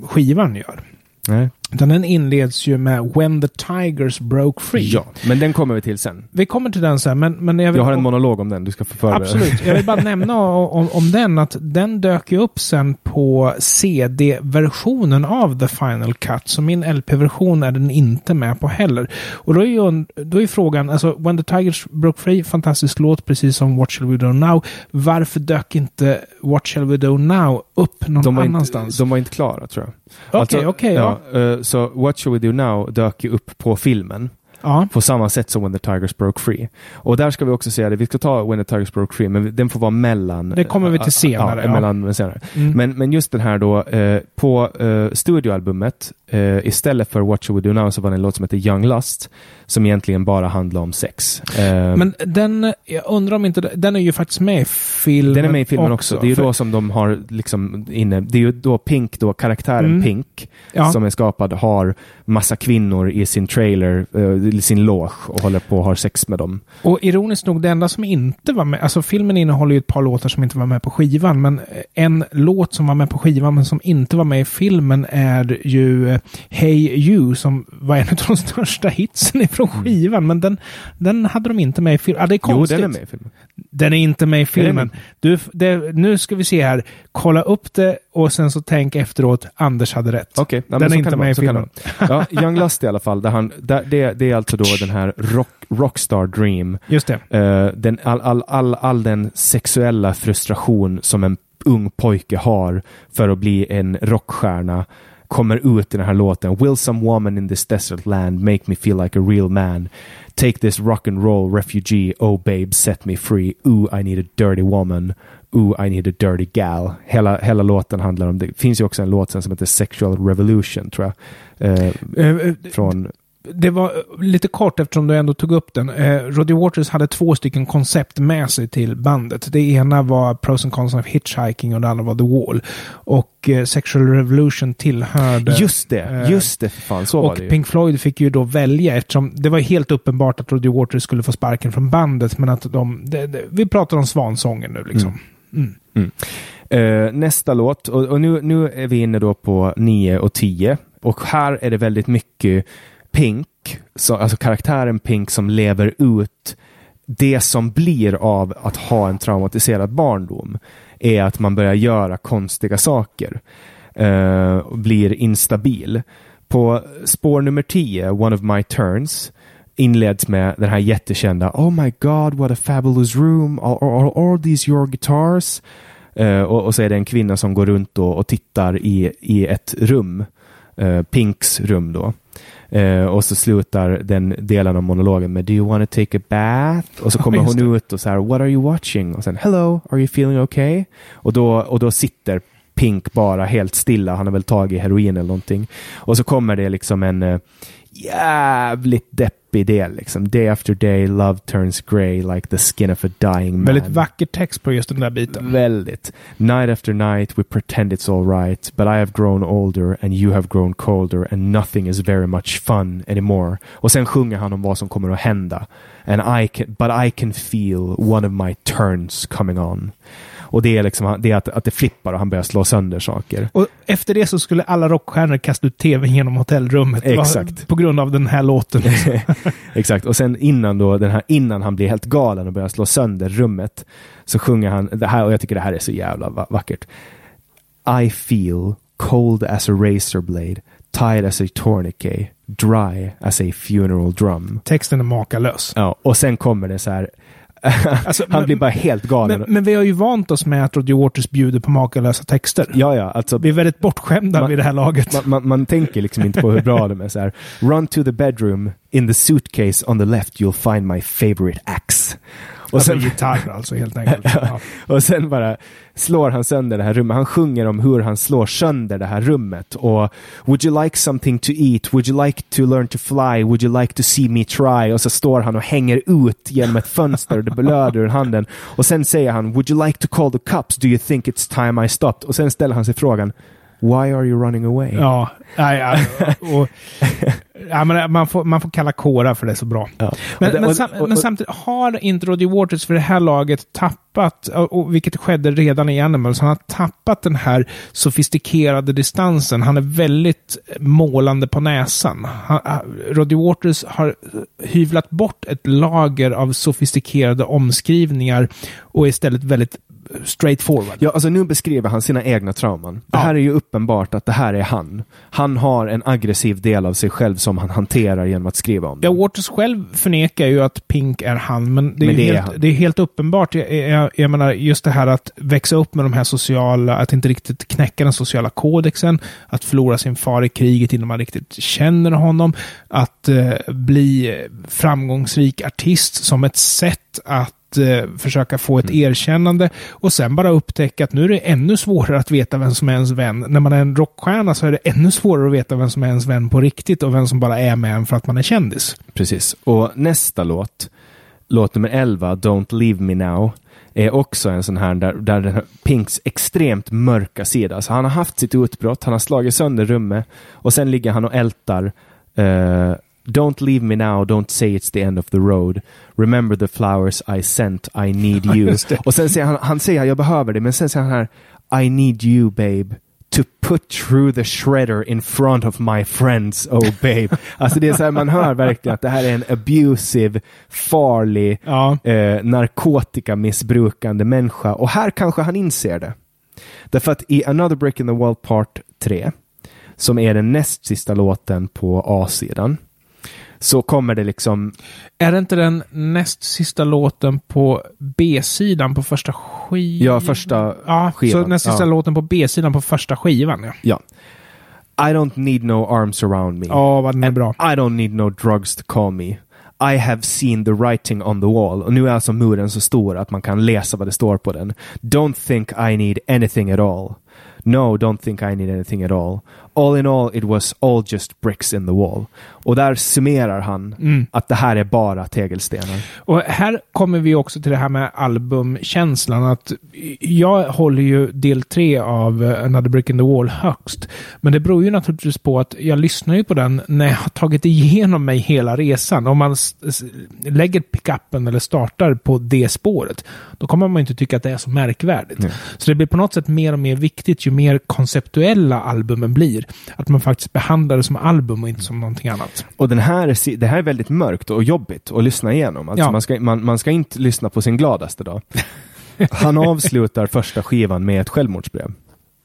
skivan gör. Nej. Utan den inleds ju med When the Tigers Broke Free. Ja, men den kommer vi till sen. Vi kommer till den sen, men, men jag vill... Jag har en monolog om den, du ska få föra Absolut. Jag vill bara nämna om, om den att den dök ju upp sen på CD-versionen av The Final Cut. Så min LP-version är den inte med på heller. Och då är ju då är frågan, alltså When the Tigers Broke Free, fantastisk låt, precis som What Shall We Do Now. Varför dök inte What Shall We Do Now upp någon De var, inte, annanstans? de var inte klara tror jag. Okej, Alltså, okej, ja. eh, Så What Shall We Do Now dök ju upp på filmen. ja. På samma sätt som When the Tigers Broke Free. Och där ska vi också säga det, vi ska ta When the Tigers Broke Free, men den får vara mellan... Det kommer vi till senare, Ja, ja. mellan senare. Mm. Men, men just den här då, eh, på eh, studioalbumet, eh, istället för What Shall We Do Now så var det en låt som heter Young Lust, som egentligen bara handlar om sex. Eh, Men den, jag undrar om inte, den är ju faktiskt med i filmen den är med i filmen också. Det är ju för- då som de har liksom inne, det är ju då Pink, då karaktären Mm. Pink, ja. som är skapad, har massa kvinnor i sin trailer, i sin loge och håller på och har sex med dem. Och ironiskt nog, det enda som inte var med, alltså filmen innehåller ju ett par låtar som inte var med på skivan, men en låt som var med på skivan men som inte var med i filmen är ju Hey You som var en av de största hitsen ifrån skivan, men den, den hade de inte med i filmen. Ah, det är Jo, konstigt. den är med i filmen. Den är inte med i filmen. Du, det, nu ska vi se här. Kolla upp det och sen så tänk efteråt. Anders hade rätt. Okej, ja, Den är inte med i filmen. Ja, Young Lust i alla fall, där han, där, det, det är alltså då den här rock, Rockstar Dream. Just det. Eh, den, all, all, all, all den sexuella frustration som en ung pojke har för att bli en rockstjärna kommer ut i den här låten. Will some woman in this desert land make me feel like a real man? Take this rock and roll refugee, oh babe set me free. Ooh I need a dirty woman. Ooh I need a dirty gal. Hela, hela låten handlar om det. Finns ju också en låt sen som heter Sexual Revolution tror jag. Eh, Eh, eh, från Det var eh, lite kort eftersom du ändå tog upp den. Eh, Roddy Waters hade två stycken koncept med sig till bandet. Det ena var Pros and Cons of Hitchhiking och det andra var The Wall. Och eh, Sexual Revolution tillhörde... Just det, eh, just det fan. Så var och det ju. Pink Floyd fick ju då välja eftersom det var helt uppenbart att Roddy Waters skulle få sparken från bandet. Men att de... Det, det, vi pratar om Svansången nu liksom. Mm. Eh, nästa låt, och, och nu, nu är vi inne då på 9 och 10. Och här är det väldigt mycket Pink, så, alltså karaktären Pink som lever ut det som blir av att ha en traumatiserad barndom är att man börjar göra konstiga saker. Eh, och blir instabil. På spår nummer 10, One of my turns, inleds med den här jättekända Oh my god, what a fabulous room, are, are, are all these your guitars? Eh, och, och så är det en kvinna som går runt och, och tittar i, i ett rum, eh, Pinks rum då. Eh, och så slutar den delen av monologen med Do you want to take a bath? Och så kommer hon ut och så här What are you watching? Och sen Hello, are you feeling okay? Och då, och då sitter Pink bara helt stilla. Han har väl tagit heroin eller någonting. Och så kommer det liksom en eh, jävligt deppig del. Liksom. Day after day, love turns grey like the skin of a dying man. Väldigt vacker text på just den där biten. Väldigt. Night after night we pretend it's all right, but I have grown older and you have grown colder and nothing is very much fun anymore. Och sen sjunger han om vad som kommer att hända. And I can, but I can feel one of my turns coming on. Och det är liksom det är att, att det flippar och han börjar slå sönder saker. Och efter det så skulle alla rockstjärnor kasta ut tvn genom hotellrummet. Exakt. På grund av den här låten. Exakt. Och sen innan då, den här, innan han blir helt galen och börjar slå sönder rummet, så sjunger han det här, och jag tycker det här är så jävla va- vackert. I feel cold as a razor blade, tight as a tourniquet, dry as a funeral drum. Texten är makalös. Ja, och sen kommer det så här, Alltså, han men- blir bara helt galen. Men, men vi har ju vant oss med att Roddy Waters bjuder på makalösa texter. ja, ja, alltså Vi är väldigt bortskämda Man- vid det här laget. man, man, man tänker liksom inte på hur bra de är. Så här, Run to the bedroom, in the suitcase on the left you'll find my favorite axe. Och alltså sen, gitarr alltså helt enkelt. Ja. och sen bara slår han sönder det här rummet. Han sjunger om hur han slår sönder det här rummet. Och Would you like something to eat? Would you like to learn to fly? Would you like to see me try? Och så står han och hänger ut genom ett fönster och det blöder ur handen. Och sen säger han Would you like to call the cops? Do you think it's time I stopped? Och sen ställer han sig frågan Why are you running away? Ja, ja, ja, och, ja men man, får, man får kalla kåra för det är så bra. Ja. Men, Och det- men, och- sam, och- men samtidigt har inte Roddy Waters för det här laget tappat, och, och vilket skedde redan i Animals, han har tappat den här sofistikerade distansen. Han är väldigt målande på näsan. Han- Roddy Waters har hyvlat bort ett lager av sofistikerade omskrivningar och är istället väldigt straight forward. Ja, alltså nu beskriver han sina egna trauman. Det Ja. här är ju uppenbart att det här är han. Han har en aggressiv del av sig själv som han hanterar genom att skriva om. Ja, Waters själv förnekar ju att Pink är han, men det är, Men det är helt, han. det är helt uppenbart. Jag, jag, jag menar, just det här att växa upp med de här sociala, att inte riktigt knäcka den sociala kodexen, att förlora sin far i kriget innan man riktigt känner honom, att eh, bli framgångsrik artist som ett sätt att eh, försöka få ett erkännande och sen bara upptäcka att nu är det ännu svårare att veta vem som är ens vän. När man är en rockstjärna så är det ännu svårare att veta vem som är ens vän på riktigt och vem som bara är med en för att man är kändis. Precis. Och nästa låt, låt nummer 11, Don't Leave Me Now, är också en sån här där, där den här Pinks extremt mörka sida. Alltså han har haft sitt utbrott, han har slagit sönder rummet och sen ligger han och ältar eh, Don't leave me now, don't say it's the end of the road. Remember the flowers I sent, I need you. och sen säger han, han säger jag behöver det, men sen säger han här I need you babe. To put through the shredder in front of my friends, oh babe. Alltså det är så här, man hör verkligen att det här är en abusive, farlig, Ja. eh, narkotikamissbrukande människa. Och här kanske han inser det. Därför att i Another Brick in the Wall Part 3, som är den näst sista låten på A-sidan, så kommer det liksom, Är det inte den näst sista låten på B-sidan på första skivan? ja, första Ja, skivan. så näst sista Ja. låten på B-sidan på första skivan, ja. Ja. I don't need no arms around me. Ja, vad den är bra. I don't need no drugs to call me. I have seen the writing on the wall. Och nu är alltså muren så stor att man kan läsa vad det står på den. Don't think I need anything at all. No, don't think I need anything at all. All in all, it was all just bricks in the wall. Och där summerar han Mm. att det här är bara tegelstenar. Och här kommer vi också till det här med albumkänslan. Att jag håller ju del tre av eh, Another Brick in the Wall högst. Men det beror ju naturligtvis på att jag lyssnar ju på den när jag har tagit igenom mig hela resan. Om man lägger pickuppen eller startar på det spåret, då kommer man inte tycka att det är så märkvärdigt. Nej. Så det blir på något sätt mer och mer viktigt ju mer konceptuella albumen blir. Att man faktiskt behandlar det som album och inte som någonting annat. Och den här, det här är väldigt mörkt och jobbigt att lyssna igenom. Alltså Ja. man, ska, man, man ska inte lyssna på sin gladaste dag. Han avslutar första skivan med ett självmordsbrev.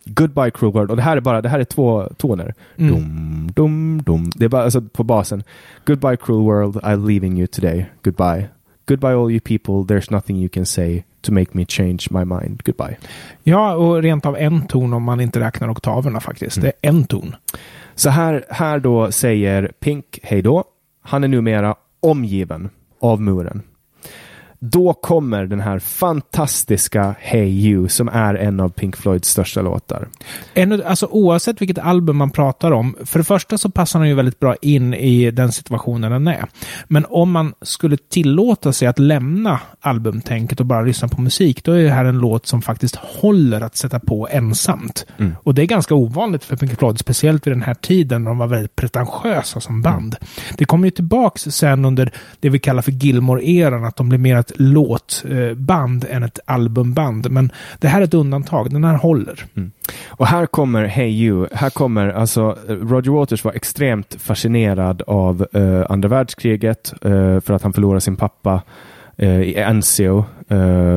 Goodbye cruel world. Och det här är bara, det här är två toner. Mm. Dum, dum, dum. Det är bara alltså, på basen. Goodbye cruel world, I'm leaving you today. Goodbye. Goodbye all you people, there's nothing you can say to make me change my mind. Goodbye. Ja, och rent av en ton om man inte räknar oktaverna faktiskt. Det är en ton. Så här, här då säger Pink hej då. Han är numera omgiven av muren. Då kommer den här fantastiska Hey You som är en av Pink Floyds största låtar. En, alltså oavsett vilket album man pratar om, för det första så passar den ju väldigt bra in i den situationen den är. Men om man skulle tillåta sig att lämna albumtänket och bara lyssna på musik, då är det här en låt som faktiskt håller att sätta på ensamt. Mm. Och det är ganska ovanligt för Pink Floyd, speciellt vid den här tiden när de var väldigt pretentiösa som band. Det kommer ju tillbaks sen under det vi kallar för Gilmore-eran, att de blev mer ett låtband än ett albumband. Men det här är ett undantag, den här håller. Mm. Och här kommer Hey You. Här kommer, alltså, Roger Waters var extremt fascinerad av uh, andra världskriget uh, för att han förlorade sin pappa uh, i Enzio.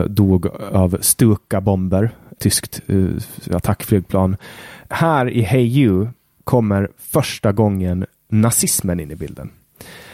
dog av Stuka-bomber, tyskt attackflygplan. Här i Hey You kommer första gången nazismen in i bilden.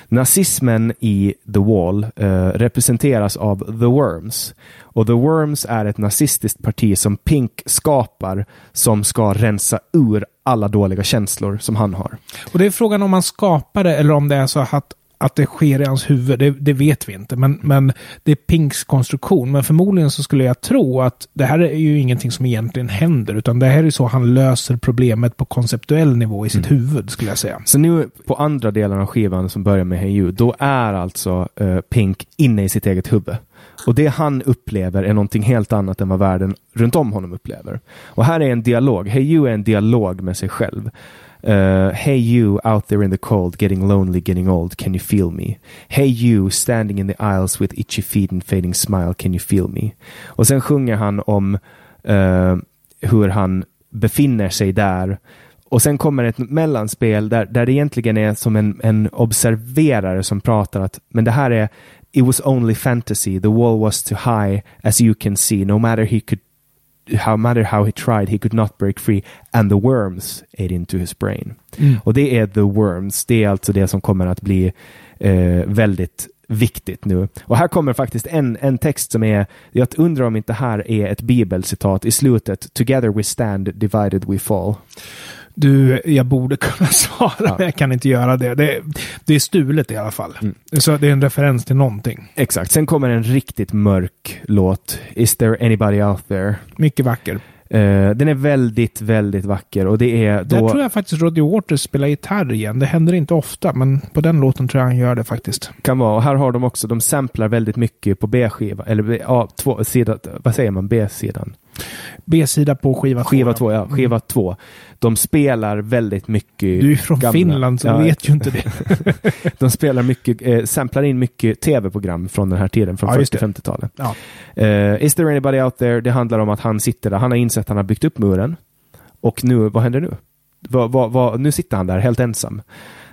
Nazismen i The Wall eh, representeras av The Worms. Och The Worms är ett nazistiskt parti som Pink skapar som ska rensa ur alla dåliga känslor som han har. Och det är frågan om man skapar det eller om det är så att, att det sker i hans huvud. Det, det vet vi inte. Men, men det är Pinks konstruktion. Men förmodligen så skulle jag tro att det här är ju ingenting som egentligen händer. Utan det här är så han löser problemet på konceptuell nivå i sitt huvud, skulle jag säga. Så nu på andra delen av skivan som börjar med Hey You, då är alltså eh, Pink inne i sitt eget huvud. Och det han upplever är någonting helt annat än vad världen runt om honom upplever. Och här är en dialog. Hey You är en dialog med sig själv. Uh, hey you out there in the cold, getting lonely, getting old, can you feel me? Hey you standing in the aisles with itchy feet and fading smile, can you feel me? Och sen sjunger han om uh, hur han befinner sig där och sen kommer ett mellanspel där, där det egentligen är som en, en observerare som pratar att men det här är It was only fantasy, the wall was too high as you can see, no matter he could how matter how he tried he could not break free and the worms ate into his brain. Och det är the worms, det är alltså det som kommer att bli eh, väldigt viktigt nu. Och här kommer faktiskt en, en text som är, jag undrar om inte här är ett bibelcitat i slutet, Together we stand, divided we fall. Du, jag borde kunna svara, Ja. men jag kan inte göra det. Det, det är stulet i alla fall. Mm. Så det är en referens till någonting. Exakt, sen kommer en riktigt mörk låt, Is there anybody out there? Mycket vacker. Eh, den är väldigt, väldigt vacker och det är Där då... tror jag faktiskt Roger Waters spelar gitarr igen. Det händer inte ofta, men på den låten tror jag han gör det faktiskt. kan vara. Och här har de också, de samplar väldigt mycket på B-skiva, eller B- A, två, sida, vad säger man, B-sidan? B-sida på skiva två. Skiva två, ja, skiva två. De spelar väldigt mycket Du är från gamla- Finland så Ja, vet ju inte det. De spelar mycket, eh, samplar in mycket tv-program från den här tiden, från Ja, just det. 40-50-talet. Ja. Eh, Is there anybody out there? Det handlar om att han sitter där, han har insett att han har byggt upp muren. Och nu, vad händer nu? Vad, vad, vad, nu sitter han där helt ensam.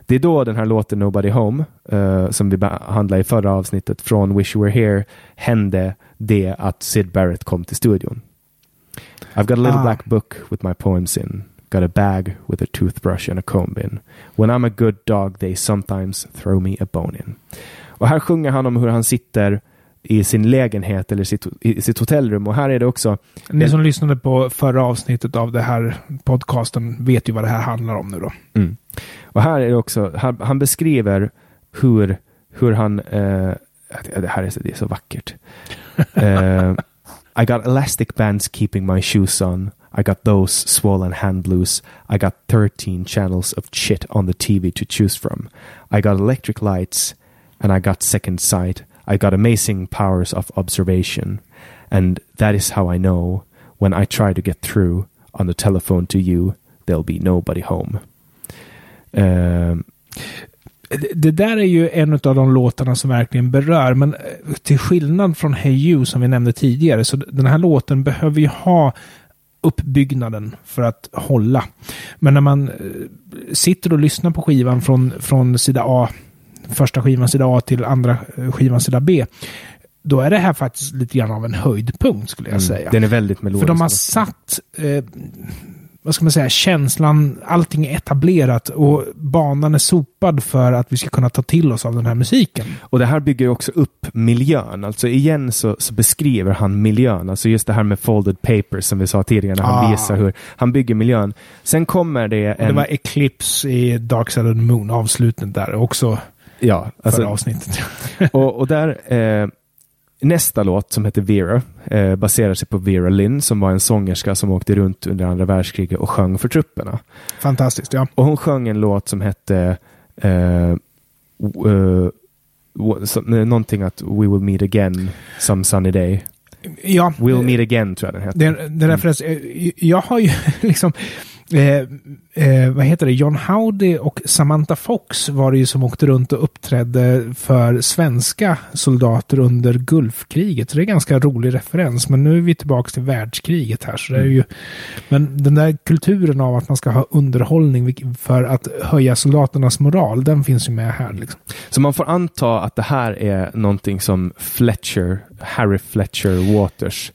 Det är då den här låten Nobody Home, eh, som vi behandlade i förra avsnittet från Wish You Were Here, hände det att Sid Barrett kom till studion. I've got a little Ah. black book with my poems in. Got a bag with a toothbrush and a comb in. When I'm a good dog they sometimes throw me a bone in. Och här sjunger han om hur han sitter i sin lägenhet eller sitt, i sitt hotellrum. Och här är det också... Ni som lyssnade på förra avsnittet av det här podcasten vet ju vad det här handlar om nu då. Mm. Och här är det också, han, han beskriver hur, hur han... Eh, det här är så, det är så vackert. Eh, I got elastic bands keeping my shoes on. I got those swollen hand blues. I got 13 channels of shit on the TV to choose from. I got electric lights and I got second sight. I got amazing powers of observation. And that is how I know when I try to get through on the telephone to you, there'll be nobody home. Um, Det- där är ju en av de låtarna som verkligen berör, men eh, till skillnad från Hey You som vi nämnde tidigare, så den här låten behöver ju ha uppbyggnaden för att hålla. Men när man eh, sitter och lyssnar på skivan från, från sida A, första skivan sida A till andra eh, skivan sida B, då är det här faktiskt lite grann av en höjdpunkt skulle jag säga. Den är väldigt melodisk. För de har satt, eh, vad ska man säga, känslan, allting är etablerat och banan är sopad för att vi ska kunna ta till oss av den här musiken. Och det här bygger också upp miljön. Alltså igen så, så beskriver han miljön. Alltså just det här med folded papers som vi sa tidigare när han Ah. visar hur han bygger miljön. Sen kommer det en... det var Eclipse i Dark Side of the Moon, avslutningen där också ja, förra alltså, avsnittet. och, och där... Eh, nästa låt som heter Vera eh, baserar sig på Vera Lynn som var en sångerska som åkte runt under andra världskriget och sjöng för trupperna. Fantastiskt, ja. Och hon sjöng en låt som hette eh, eh, någonting att We will meet again some sunny day. Ja, We'll meet again tror jag den heter. Det, det Mm. eh, jag har ju liksom, eh, eh, vad heter det, John Howdy och Samantha Fox var det ju som åkte runt och uppträdde för svenska soldater under Gulfkriget. Så det är en ganska rolig referens. Men nu är vi tillbaka till världskriget här. Så det är Mm. ju, men den där kulturen av att man ska ha underhållning för att höja soldaternas moral, den finns ju med här. Liksom. Så man får anta att det här är någonting som Fletcher, Harry Fletcher Waters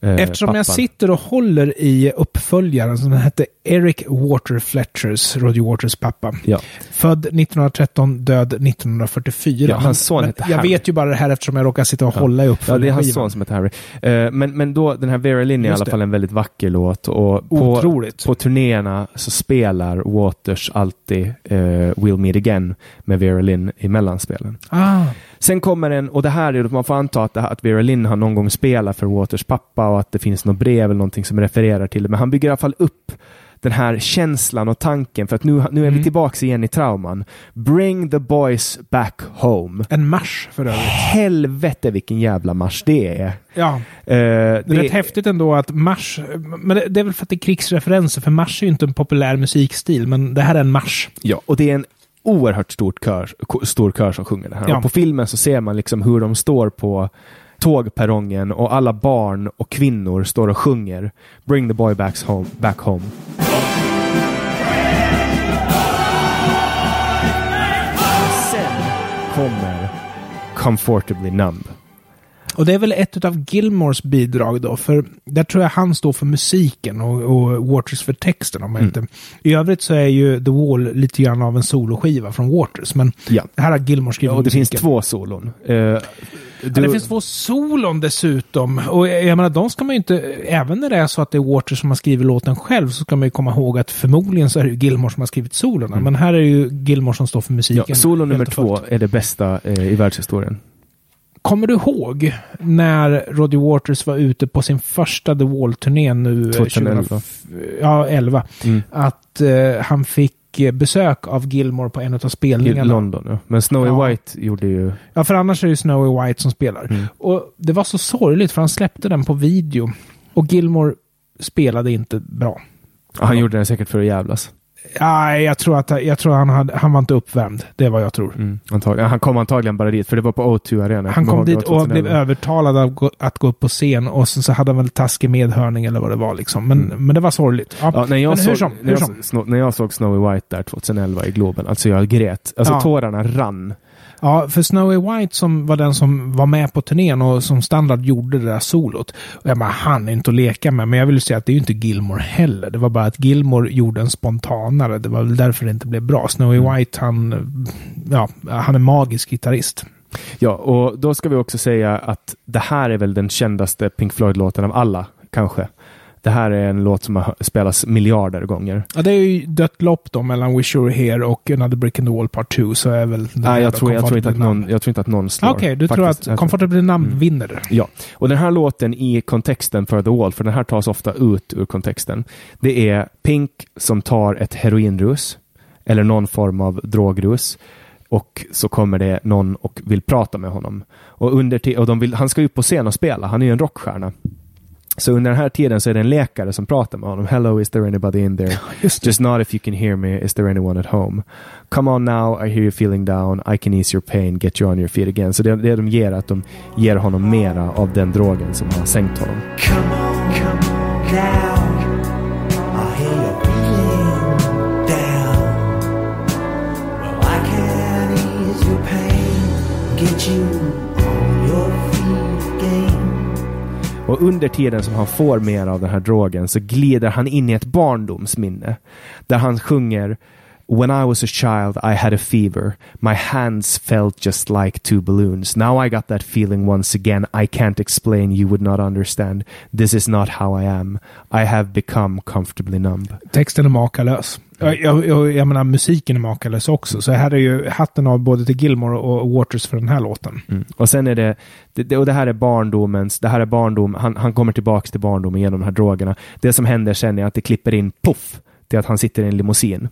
eh, Eftersom jag pappan. sitter och håller i uppföljaren som hette Eric Water Fletchers, Roger Waters pappa. Ja. Född 1913, död 1944. Ja, hans Men- son men hette Jag vet ju bara det här eftersom jag råkar sitta och Ja. hålla i Ja, uppföljaren. det är hans son som heter Harry. Eh, men, men då, den här Vera Lynn är i alla fall en väldigt vacker låt. Och på, Otroligt. på turnéerna så spelar Waters alltid eh, We'll Meet Again med Vera Lynn i mellanspelen. Ah, Sen kommer en, och det här är, man får anta att, här, att Vera Lynn har någon gång spelat för Waters pappa och att det finns något brev eller någonting som refererar till det. Men han bygger i alla fall upp den här känslan och tanken för att nu, nu är vi Mm. tillbaks igen i trauman. Bring the boys back home. en marsch för övrigt. Helvete vilken jävla marsch det är. Ja, Eh, det är rätt häftigt ändå att marsch, men det, det är väl för att det är krigsreferenser, för marsch är ju inte en populär musikstil, men det här är en marsch. ja, och det är en oerhört stort kör, stor kör som sjunger det här. Ja. Och på filmen så ser man liksom hur de står på tågperrongen och alla barn och kvinnor står och sjunger Bring the boy back home. Back home. Sen kommer Comfortably Numb. Och det är väl ett av Gilmores bidrag då, för där tror jag han står för musiken och, och Waters för texten. Om Mm. inte. I övrigt så är ju The Wall lite grann av en soloskiva från Waters, men Ja. här har Gilmore skrivit Och det finns musiken. två solon. Ja, du- det finns två solon dessutom. Och jag menar, de ska man ju inte... Även när det är så att det är Waters som har skrivit låten själv så ska man ju komma ihåg att förmodligen så är det ju Gilmore som har skrivit solorna. Men här är det ju Gilmore som står för musiken. Mm. ja, solo nummer två är det bästa eh, i världshistorien. Kommer du ihåg när Roger Waters var ute på sin första The Wall-turné nu? eh, 2011. 2000 Ja, 11. Mm. Att eh, han fick eh, besök av Gilmore på en av I spelningarna. London, ja. Men Snowy Ja. White gjorde ju... Ja, för annars är det Snowy White som spelar. Mm. Och det var så sorgligt för han släppte den på video. Och Gilmore spelade inte bra. Ja, han gjorde den säkert för att jävlas. Nej, jag tror att jag tror han, hade, han var inte uppvärmd. Det är vad jag tror. Mm, antagligen. Han kom antagligen bara dit, för det var på O2 Arena. Han kom dit och blev 2011. övertalad av gå- att gå upp på scen och sen så hade han väl taskig medhörning eller vad det var liksom. Men, Mm. men det var sorgligt. Ja. Ja, när, jag såg, som, när, jag, när jag såg Snowy White där 2011 i Globen, alltså jag grät. Alltså Ja. tårarna rann. Ja, för Snowy White som var den som var med på turnén och som standard gjorde det där solot. Och jag bara, han är inte att leka med. Men jag vill säga att det är ju inte Gilmore heller. Det var bara att Gilmore gjorde en spontanare. Det var väl därför det inte blev bra. Snowy Mm. White, han, ja, han är magisk gitarrist. Ja, och då ska vi också säga att det här är väl den kändaste Pink Floyd-låten av alla, kanske. Det här är en låt som har spelats miljarder gånger. Ja, det är ju dött lopp då mellan Wish You Were Here och Another Brick in the Wall Part 2 så är väl Nej, jag tror, jag, tror inte att någon, jag tror inte att någon slår. Okej, du tror faktiskt. att tror- Comfortably Numb Mm. vinner? Ja, och den här låten i kontexten för The Wall, för den här tas ofta ut ur kontexten. Det är Pink som tar ett heroinrus eller någon form av drogrus och så kommer det någon och vill prata med honom. Och, under och vill, han ska upp på scen och spela, han är ju en rockstjärna. Så under den här tiden så är det en läkare som pratar med honom. Hello, is there anybody in there? Just. Just not if you can hear me. Is there anyone at home? Come on now, I hear you feeling down. I can ease your pain. Get you on your feet again. Så det, det de ger är att de ger honom mera av den drogen som har sänkt honom. Come on, come on now. I hear you feeling down. Well, I can ease your pain, get you Och under tiden som han får mer av den här drogen så glider han in i ett barndomsminne. Där han sjunger When I was a child I had a fever. My hands felt just like two balloons. Now I got that feeling once again. I can't explain. You would not understand. This is not how I am. I have become comfortably numb. Texten är makalös. Jag, jag, jag, menar, musiken är makalös också. Så här är ju hatten av både till Gilmore och Waters för den här låten. Mm. Och sen är det, det, det, och det här är barndomens, det här är barndom, han, han kommer tillbaks till barndomen genom de här drogerna. Det som händer sen är att det klipper in puff till att han sitter i en limousin.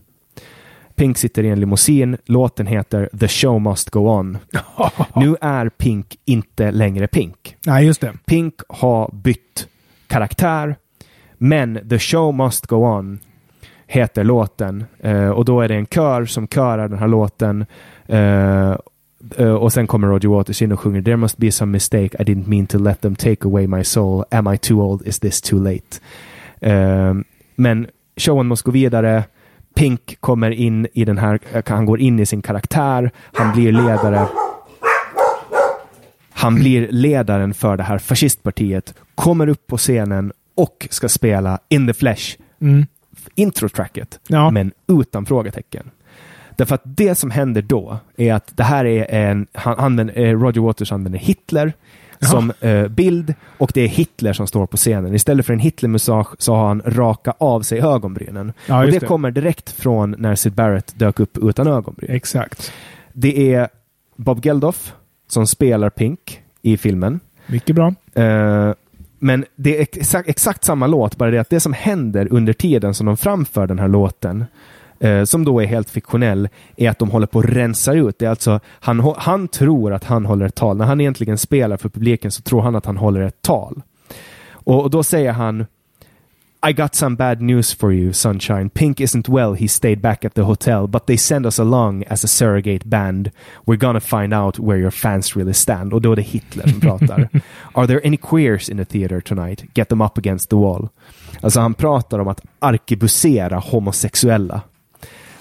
Pink sitter i en limousin, låten heter The show must go on. Nu är Pink inte längre Pink. Nej, just det. Pink har bytt karaktär, men The show must go on heter låten. Eh, och då är det en kör som körar den här låten. Eh, eh, och sen kommer Roger Waters in och sjunger There must be some mistake, I didn't mean to let them take away my soul. Am I too old? Is this too late? Eh, men showen måste gå vidare. Pink kommer in i den här, eh, han går in i sin karaktär, han blir ledare. Han blir ledaren för det här fascistpartiet, kommer upp på scenen och ska spela In the Flesh, Mm introtracket, Ja. men utan frågetecken. Därför att det som händer då är att det här är en, han använder, eh, Roger Waters använder Hitler Jaha. som eh, bild och det är Hitler som står på scenen. Istället för en Hitler-mussage så har han raka av sig ögonbrynen. Ja, och det, det. kommer direkt från när Sid Barrett dök upp utan ögonbryn. Exakt. Det är Bob Geldof som spelar Pink i filmen. Mycket bra. Eh, men det är exakt, exakt samma låt, bara det att det som händer under tiden som de framför den här låten, eh, som då är helt fiktionell, är att de håller på att rensa ut. Det är alltså, han, han tror att han håller ett tal. När han egentligen spelar för publiken så tror han att han håller ett tal. Och, och då säger han i got some bad news for you, Sunshine. Pink isn't well. He stayed back at the hotel, but they send us along as a surrogate band. We're gonna find out where your fans really stand. Och då är det Hitler som pratar. Are there any queers in the theater tonight? Get them up against the wall. Alltså han pratar om att arkebusera homosexuella.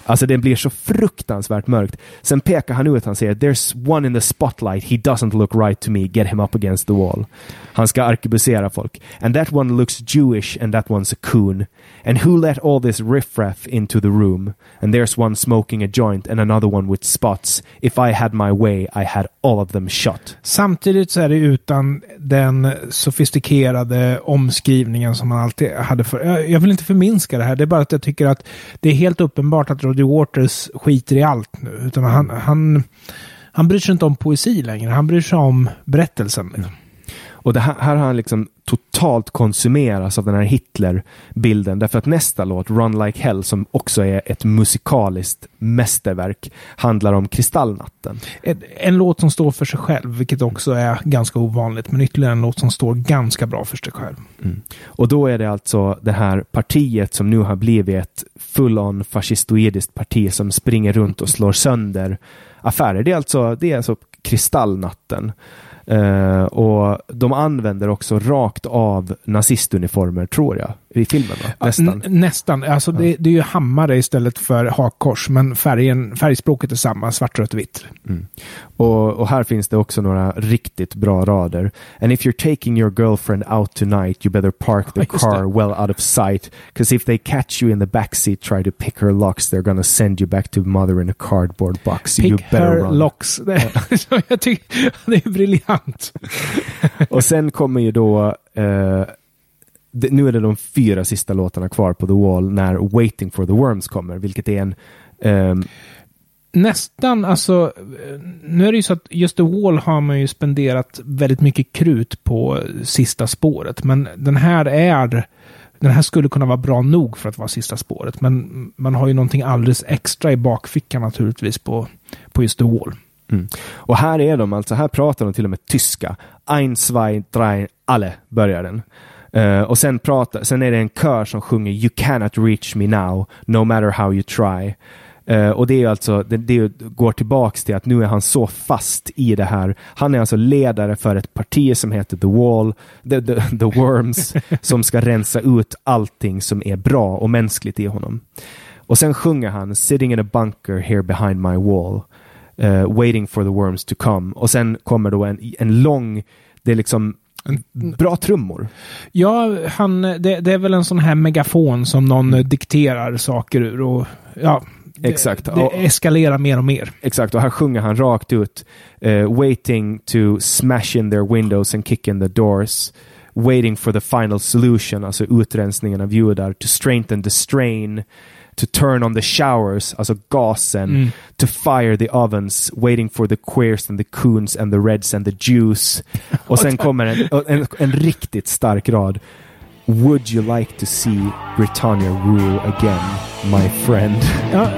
Alltså det blir så fruktansvärt mörkt. Sen pekar han ut, han säger “There's one in the spotlight, he doesn't look right to me, get him up against the wall”. Han ska arkebusera folk. “And that one looks Jewish and that one's a coon. And who let all this riffraff into the room? And there's one smoking a joint and another one with spots. If I had my way, I had all of them shot.” Samtidigt så är det utan den sofistikerade omskrivningen som man alltid hade för. Jag jag vill inte förminska det här. Det är bara att jag tycker att det är helt uppenbart att Roger Waters skiter i allt nu. Utan han, han, han bryr sig inte om poesi längre. Han bryr sig om berättelsen. Liksom. Och det här, här har han liksom totalt konsumeras av den här Hitler-bilden. Därför att nästa låt, Run Like Hell, som också är ett musikaliskt mästerverk, handlar om Kristallnatten. En, en låt som står för sig själv, vilket också är ganska ovanligt. Men ytterligare en låt som står ganska bra för sig själv. Och då är det alltså det här partiet som nu har blivit ett full-on fascistoidiskt parti som springer runt och slår sönder affärer. Det är alltså, det är alltså Kristallnatten. Eh, och de använder också rakt av nazistuniformer, tror jag, i filmen va? Nästan. N- nästan. Alltså det, det är ju hammare istället för hakkors, men färgen, färgspråket är samma, svart, rött, vitt. Och, och här finns det också några riktigt bra rader. And if you're taking your girlfriend out tonight you better park the Ja, car det. well out of sight. Because if they catch you in the backseat try to pick her locks they're gonna send you back to mother in a cardboard box. you Pick better her run. locks. Det, så jag tycker, det är briljant. Och sen kommer ju då eh, det, nu är det de fyra sista låtarna kvar på The Wall när Waiting for the Worms kommer, vilket är en ehm, Nästan, alltså, nu är det ju så att just The Wall har man ju spenderat väldigt mycket krut på sista spåret, men den här är den här skulle kunna vara bra nog för att vara sista spåret, men man har ju någonting alldeles extra i bakfickan naturligtvis på, på just The Wall. Mm. Och här är de alltså, här pratar de till och med tyska. Ein, zwei, drei, alle börjar den. Eh, och sen, pratar, sen är det en kör som sjunger You cannot reach me now, no matter how you try. Eh, och det är alltså, det, det går tillbaks till att nu är han så fast i det här. Han är alltså ledare för ett parti som heter The Wall, The, the, the Worms, som ska rensa ut allting som är bra och mänskligt i honom. Och sen sjunger han Sitting in a bunker here behind my wall. eh, waiting for the worms to come. Och sen kommer då en, en lång, det är liksom bra trummor. Ja, han, det, det är väl en sån här megafon som någon eh, dikterar saker ur och ja, det, Exakt. det Och- eskalerar mer och mer. Exakt, och här sjunger han rakt ut. eh, waiting to smash in their windows and kick in the doors. Waiting for the final solution, alltså utrensningen av judar. To strengthen the strain. To turn on the showers, alltså gasen. Mm. To fire the ovens. Waiting for the queers and the coons and the reds and the Jews. Och sen kommer en, en, en riktigt stark rad. Would you like to see Britannia rule again, my friend? Ja,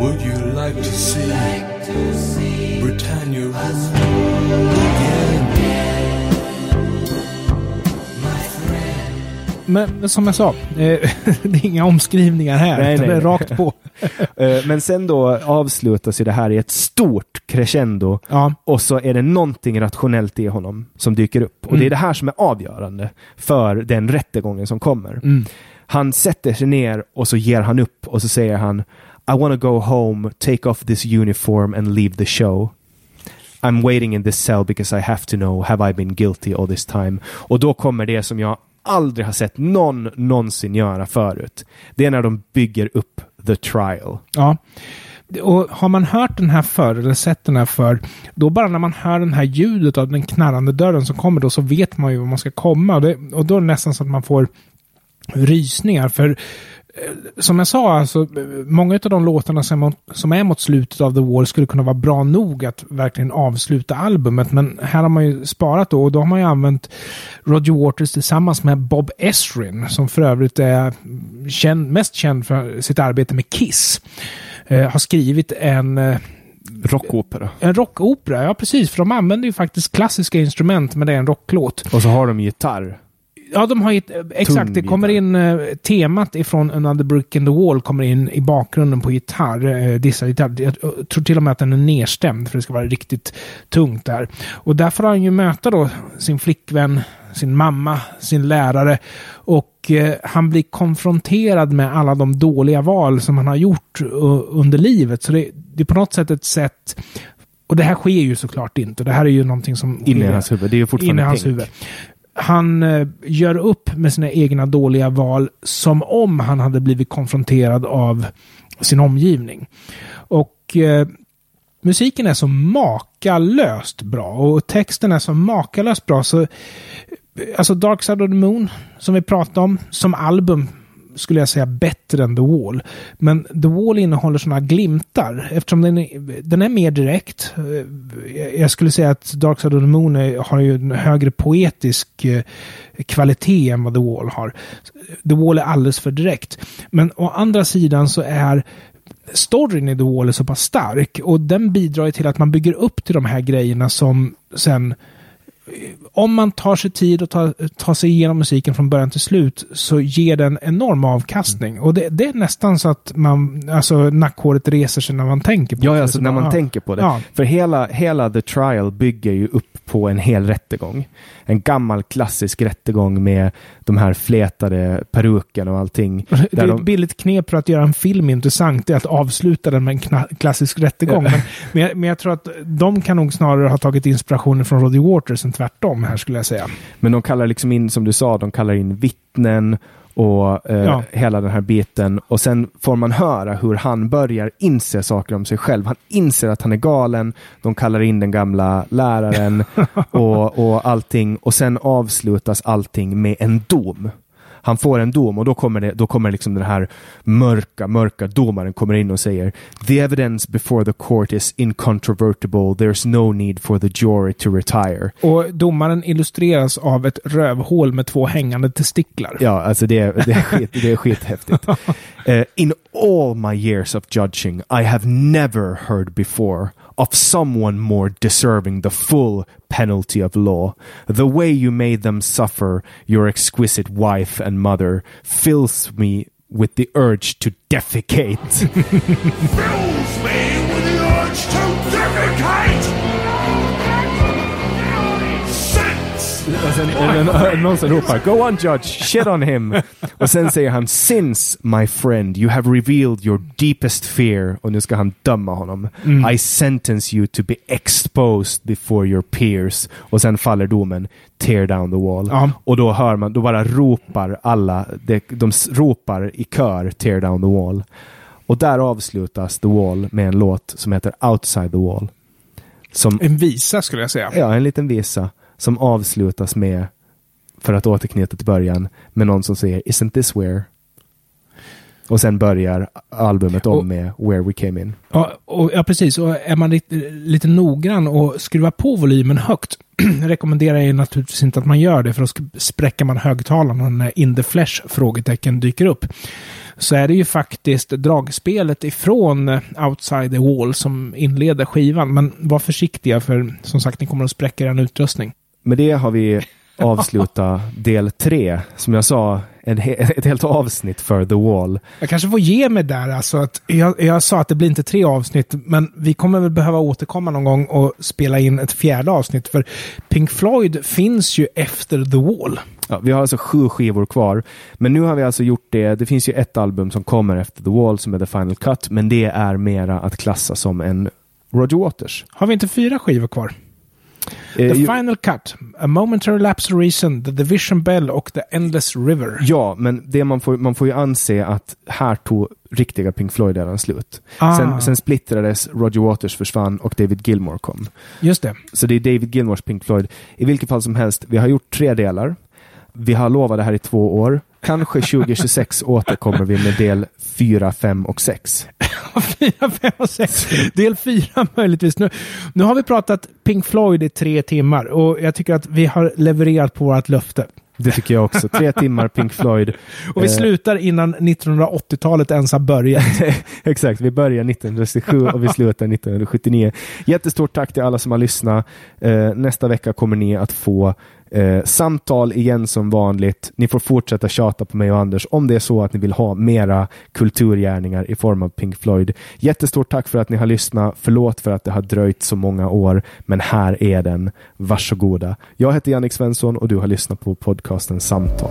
Would you like to see Britannia rule men som jag sa, eh, det är inga omskrivningar här. Nej, nej, det är rakt på. Eh, Men sen då avslutas ju det här i ett stort crescendo Ja, och så är det någonting rationellt i honom som dyker upp. Och det är det här som är avgörande för den rättegången som kommer. mm. Han sätter sig ner och så ger han upp och så säger han I wanna go home, take off this uniform and leave the show. I'm waiting in this cell because I have to know, have I been guilty all this time? Och då kommer det som jag aldrig har sett någon någonsin göra förut. Det är när de bygger upp the trial. ja. Och har man hört den här förr, eller sett den här förr, då bara när man hör den här ljudet av den knarrande dörren som kommer då, så vet man ju var man ska komma. Och, det, och då är det nästan så att man får rysningar. För som jag sa, alltså, eh, många av de låtarna som, är- som är mot slutet av The Wall skulle kunna vara bra nog att verkligen avsluta albumet. Men här har man ju sparat då och då har man ju använt Roger Waters tillsammans med Bob Esrin som för övrigt är känd, mest känd för sitt arbete med Kiss. Eh, har skrivit en eh, Rockopera. en rockopera, ja precis, för de använder ju faktiskt klassiska instrument, men det är en rocklåt. Och så har de gitarr. Ja, de har ju, ett- exakt, det kommer in eh, temat ifrån Another Brick in the Wall kommer in i bakgrunden på gitarr, eh, dissad gitarr. Jag eh, tror till och med att den är nedstämd för det ska vara riktigt tungt där. Och där får han ju möta då sin flickvän, sin mamma, sin lärare och eh, han blir konfronterad med alla de dåliga val som han har gjort eh, under livet. Så det, det är på något sätt ett sätt och det här sker ju såklart inte. Det här är ju någonting som... Inne i hans huvud. Det är ju in i fortfarande hans tänk. huvud. Han eh, gör upp med sina egna dåliga val som om han hade blivit konfronterad av sin omgivning. Och eh, musiken är så makalöst bra och texten är så makalöst bra så eh, Alltså Dark Side of the Moon, som vi pratade om, som album skulle jag säga bättre än The Wall. Men The Wall innehåller sådana glimtar eftersom den är, den är mer direkt. Eh, jag skulle säga att Dark Side of the Moon har ju en högre poetisk eh, kvalitet än vad The Wall har. The Wall är alldeles för direkt. Men å andra sidan så är storyn i The Wall är så pass stark och den bidrar ju till att man bygger upp till de här grejerna som sen eh, om man tar sig tid och tar, tar sig igenom musiken från början till slut så ger den enorm avkastning. Och det, det är nästan så att man, alltså nackhåret reser sig när man tänker på Ja, det. alltså Så när man ja. tänker på det. Ja. För hela, hela The Trial bygger ju upp på en hel rättegång. En gammal klassisk rättegång med de här flätade perukerna och allting. Det är de- ett billigt knep för att göra en film intressant, är att avsluta den med en klassisk rättegång. Ja. Men, men, jag, men jag tror att de kan nog snarare ha tagit inspirationen från Roddy Waters än tvärtom här skulle jag säga. Men de kallar liksom in, som du sa, de kallar in vittnen och eh, Ja. hela den här biten. Och sen får man höra hur han börjar inse saker om sig själv. Han inser att han är galen. De kallar in den gamla läraren och, och allting. Och sen avslutas allting med en dom. Han får en dom och då kommer, det, då kommer liksom den här mörka, mörka domaren kommer in och säger The evidence before the court is incontrovertible. There's no need for the jury to retire. Och domaren illustreras av ett rövhål med två hängande testiklar. Ja, alltså det, är- det, är, skit, det är skithäftigt. Eh, in all my years of judging, I have never heard before of someone more deserving the full penalty of law. The way you made them suffer, your exquisite wife and mother, fills me with the urge to defecate. fills me with the urge to defecate! Och sen är det någon som ropar Go on judge, shit on him. Och sen säger han Since my friend you have revealed your deepest fear. Och nu ska han döma honom. I sentence you to be exposed before your peers. Och sen faller domen Tear down the wall. Ja. Och då hör man, då bara ropar alla, de, de ropar i kör Tear down the wall. Och där avslutas The Wall med en låt som heter Outside the Wall. Som En visa skulle jag säga. Ja, en liten visa som avslutas med, för att återknyta till början, med någon som säger Isn't this where? Och sen börjar albumet om Och- med Where We Came In. Ja, och, ja, precis. Och är man lite, lite noggrann och skruvar på volymen högt rekommenderar jag naturligtvis inte att man gör det för då spräcker man högtalaren när In the Flesh frågetecken dyker upp. Så är det ju faktiskt dragspelet ifrån Outside the Wall som inleder skivan. Men var försiktiga för som sagt ni kommer att spräcka er utrustning. Med det har vi avslutat del tre. Som jag sa, en ett helt avsnitt för The Wall. Jag kanske får ge mig där alltså. Att jag, jag sa att det blir inte tre avsnitt, men vi kommer väl behöva återkomma någon gång och spela in ett fjärde avsnitt. För Pink Floyd finns ju efter The Wall. Ja, vi har alltså sju skivor kvar. Men nu har vi alltså gjort det. Det finns ju ett album som kommer efter The Wall som är The Final Cut. Men det är mera att klassa som en Roger Waters. Har vi inte fyra skivor kvar? Eh, The ju- Final Cut, A Momentary Lapse of Reason, The Division Bell och The Endless River. Ja, men det man, får, man får ju anse att här tog riktiga Pink Floyd redan slut. Ah. Sen, sen splittrades, Roger Waters försvann och David Gilmour kom. Just det. Så det är David Gilmours Pink Floyd. I vilket fall som helst, vi har gjort tre delar. Vi har lovat det här i två år. Kanske 2026 återkommer vi med del 4, 5 och 6. fyra, fem och sex. Del fyra möjligtvis. Nu, nu har vi pratat Pink Floyd i tre timmar och jag tycker att vi har levererat på vårt löfte. Det tycker jag också. Tre timmar Pink Floyd. Och vi Eh, slutar innan 1980-talet ens har börjat. Exakt, vi börjar 1967 och vi slutar 1979. Jättestort tack till alla som har lyssnat. Eh, nästa vecka kommer ni att få eh, samtal igen som vanligt. Ni får fortsätta tjata på mig och Anders om det är så att ni vill ha mera kulturgärningar i form av Pink Floyd. Jättestort tack för att ni har lyssnat. Förlåt för att det har dröjt så många år, men här är den. Varsågoda. Jag heter Jannik Svensson och du har lyssnat på podcasten Samtal.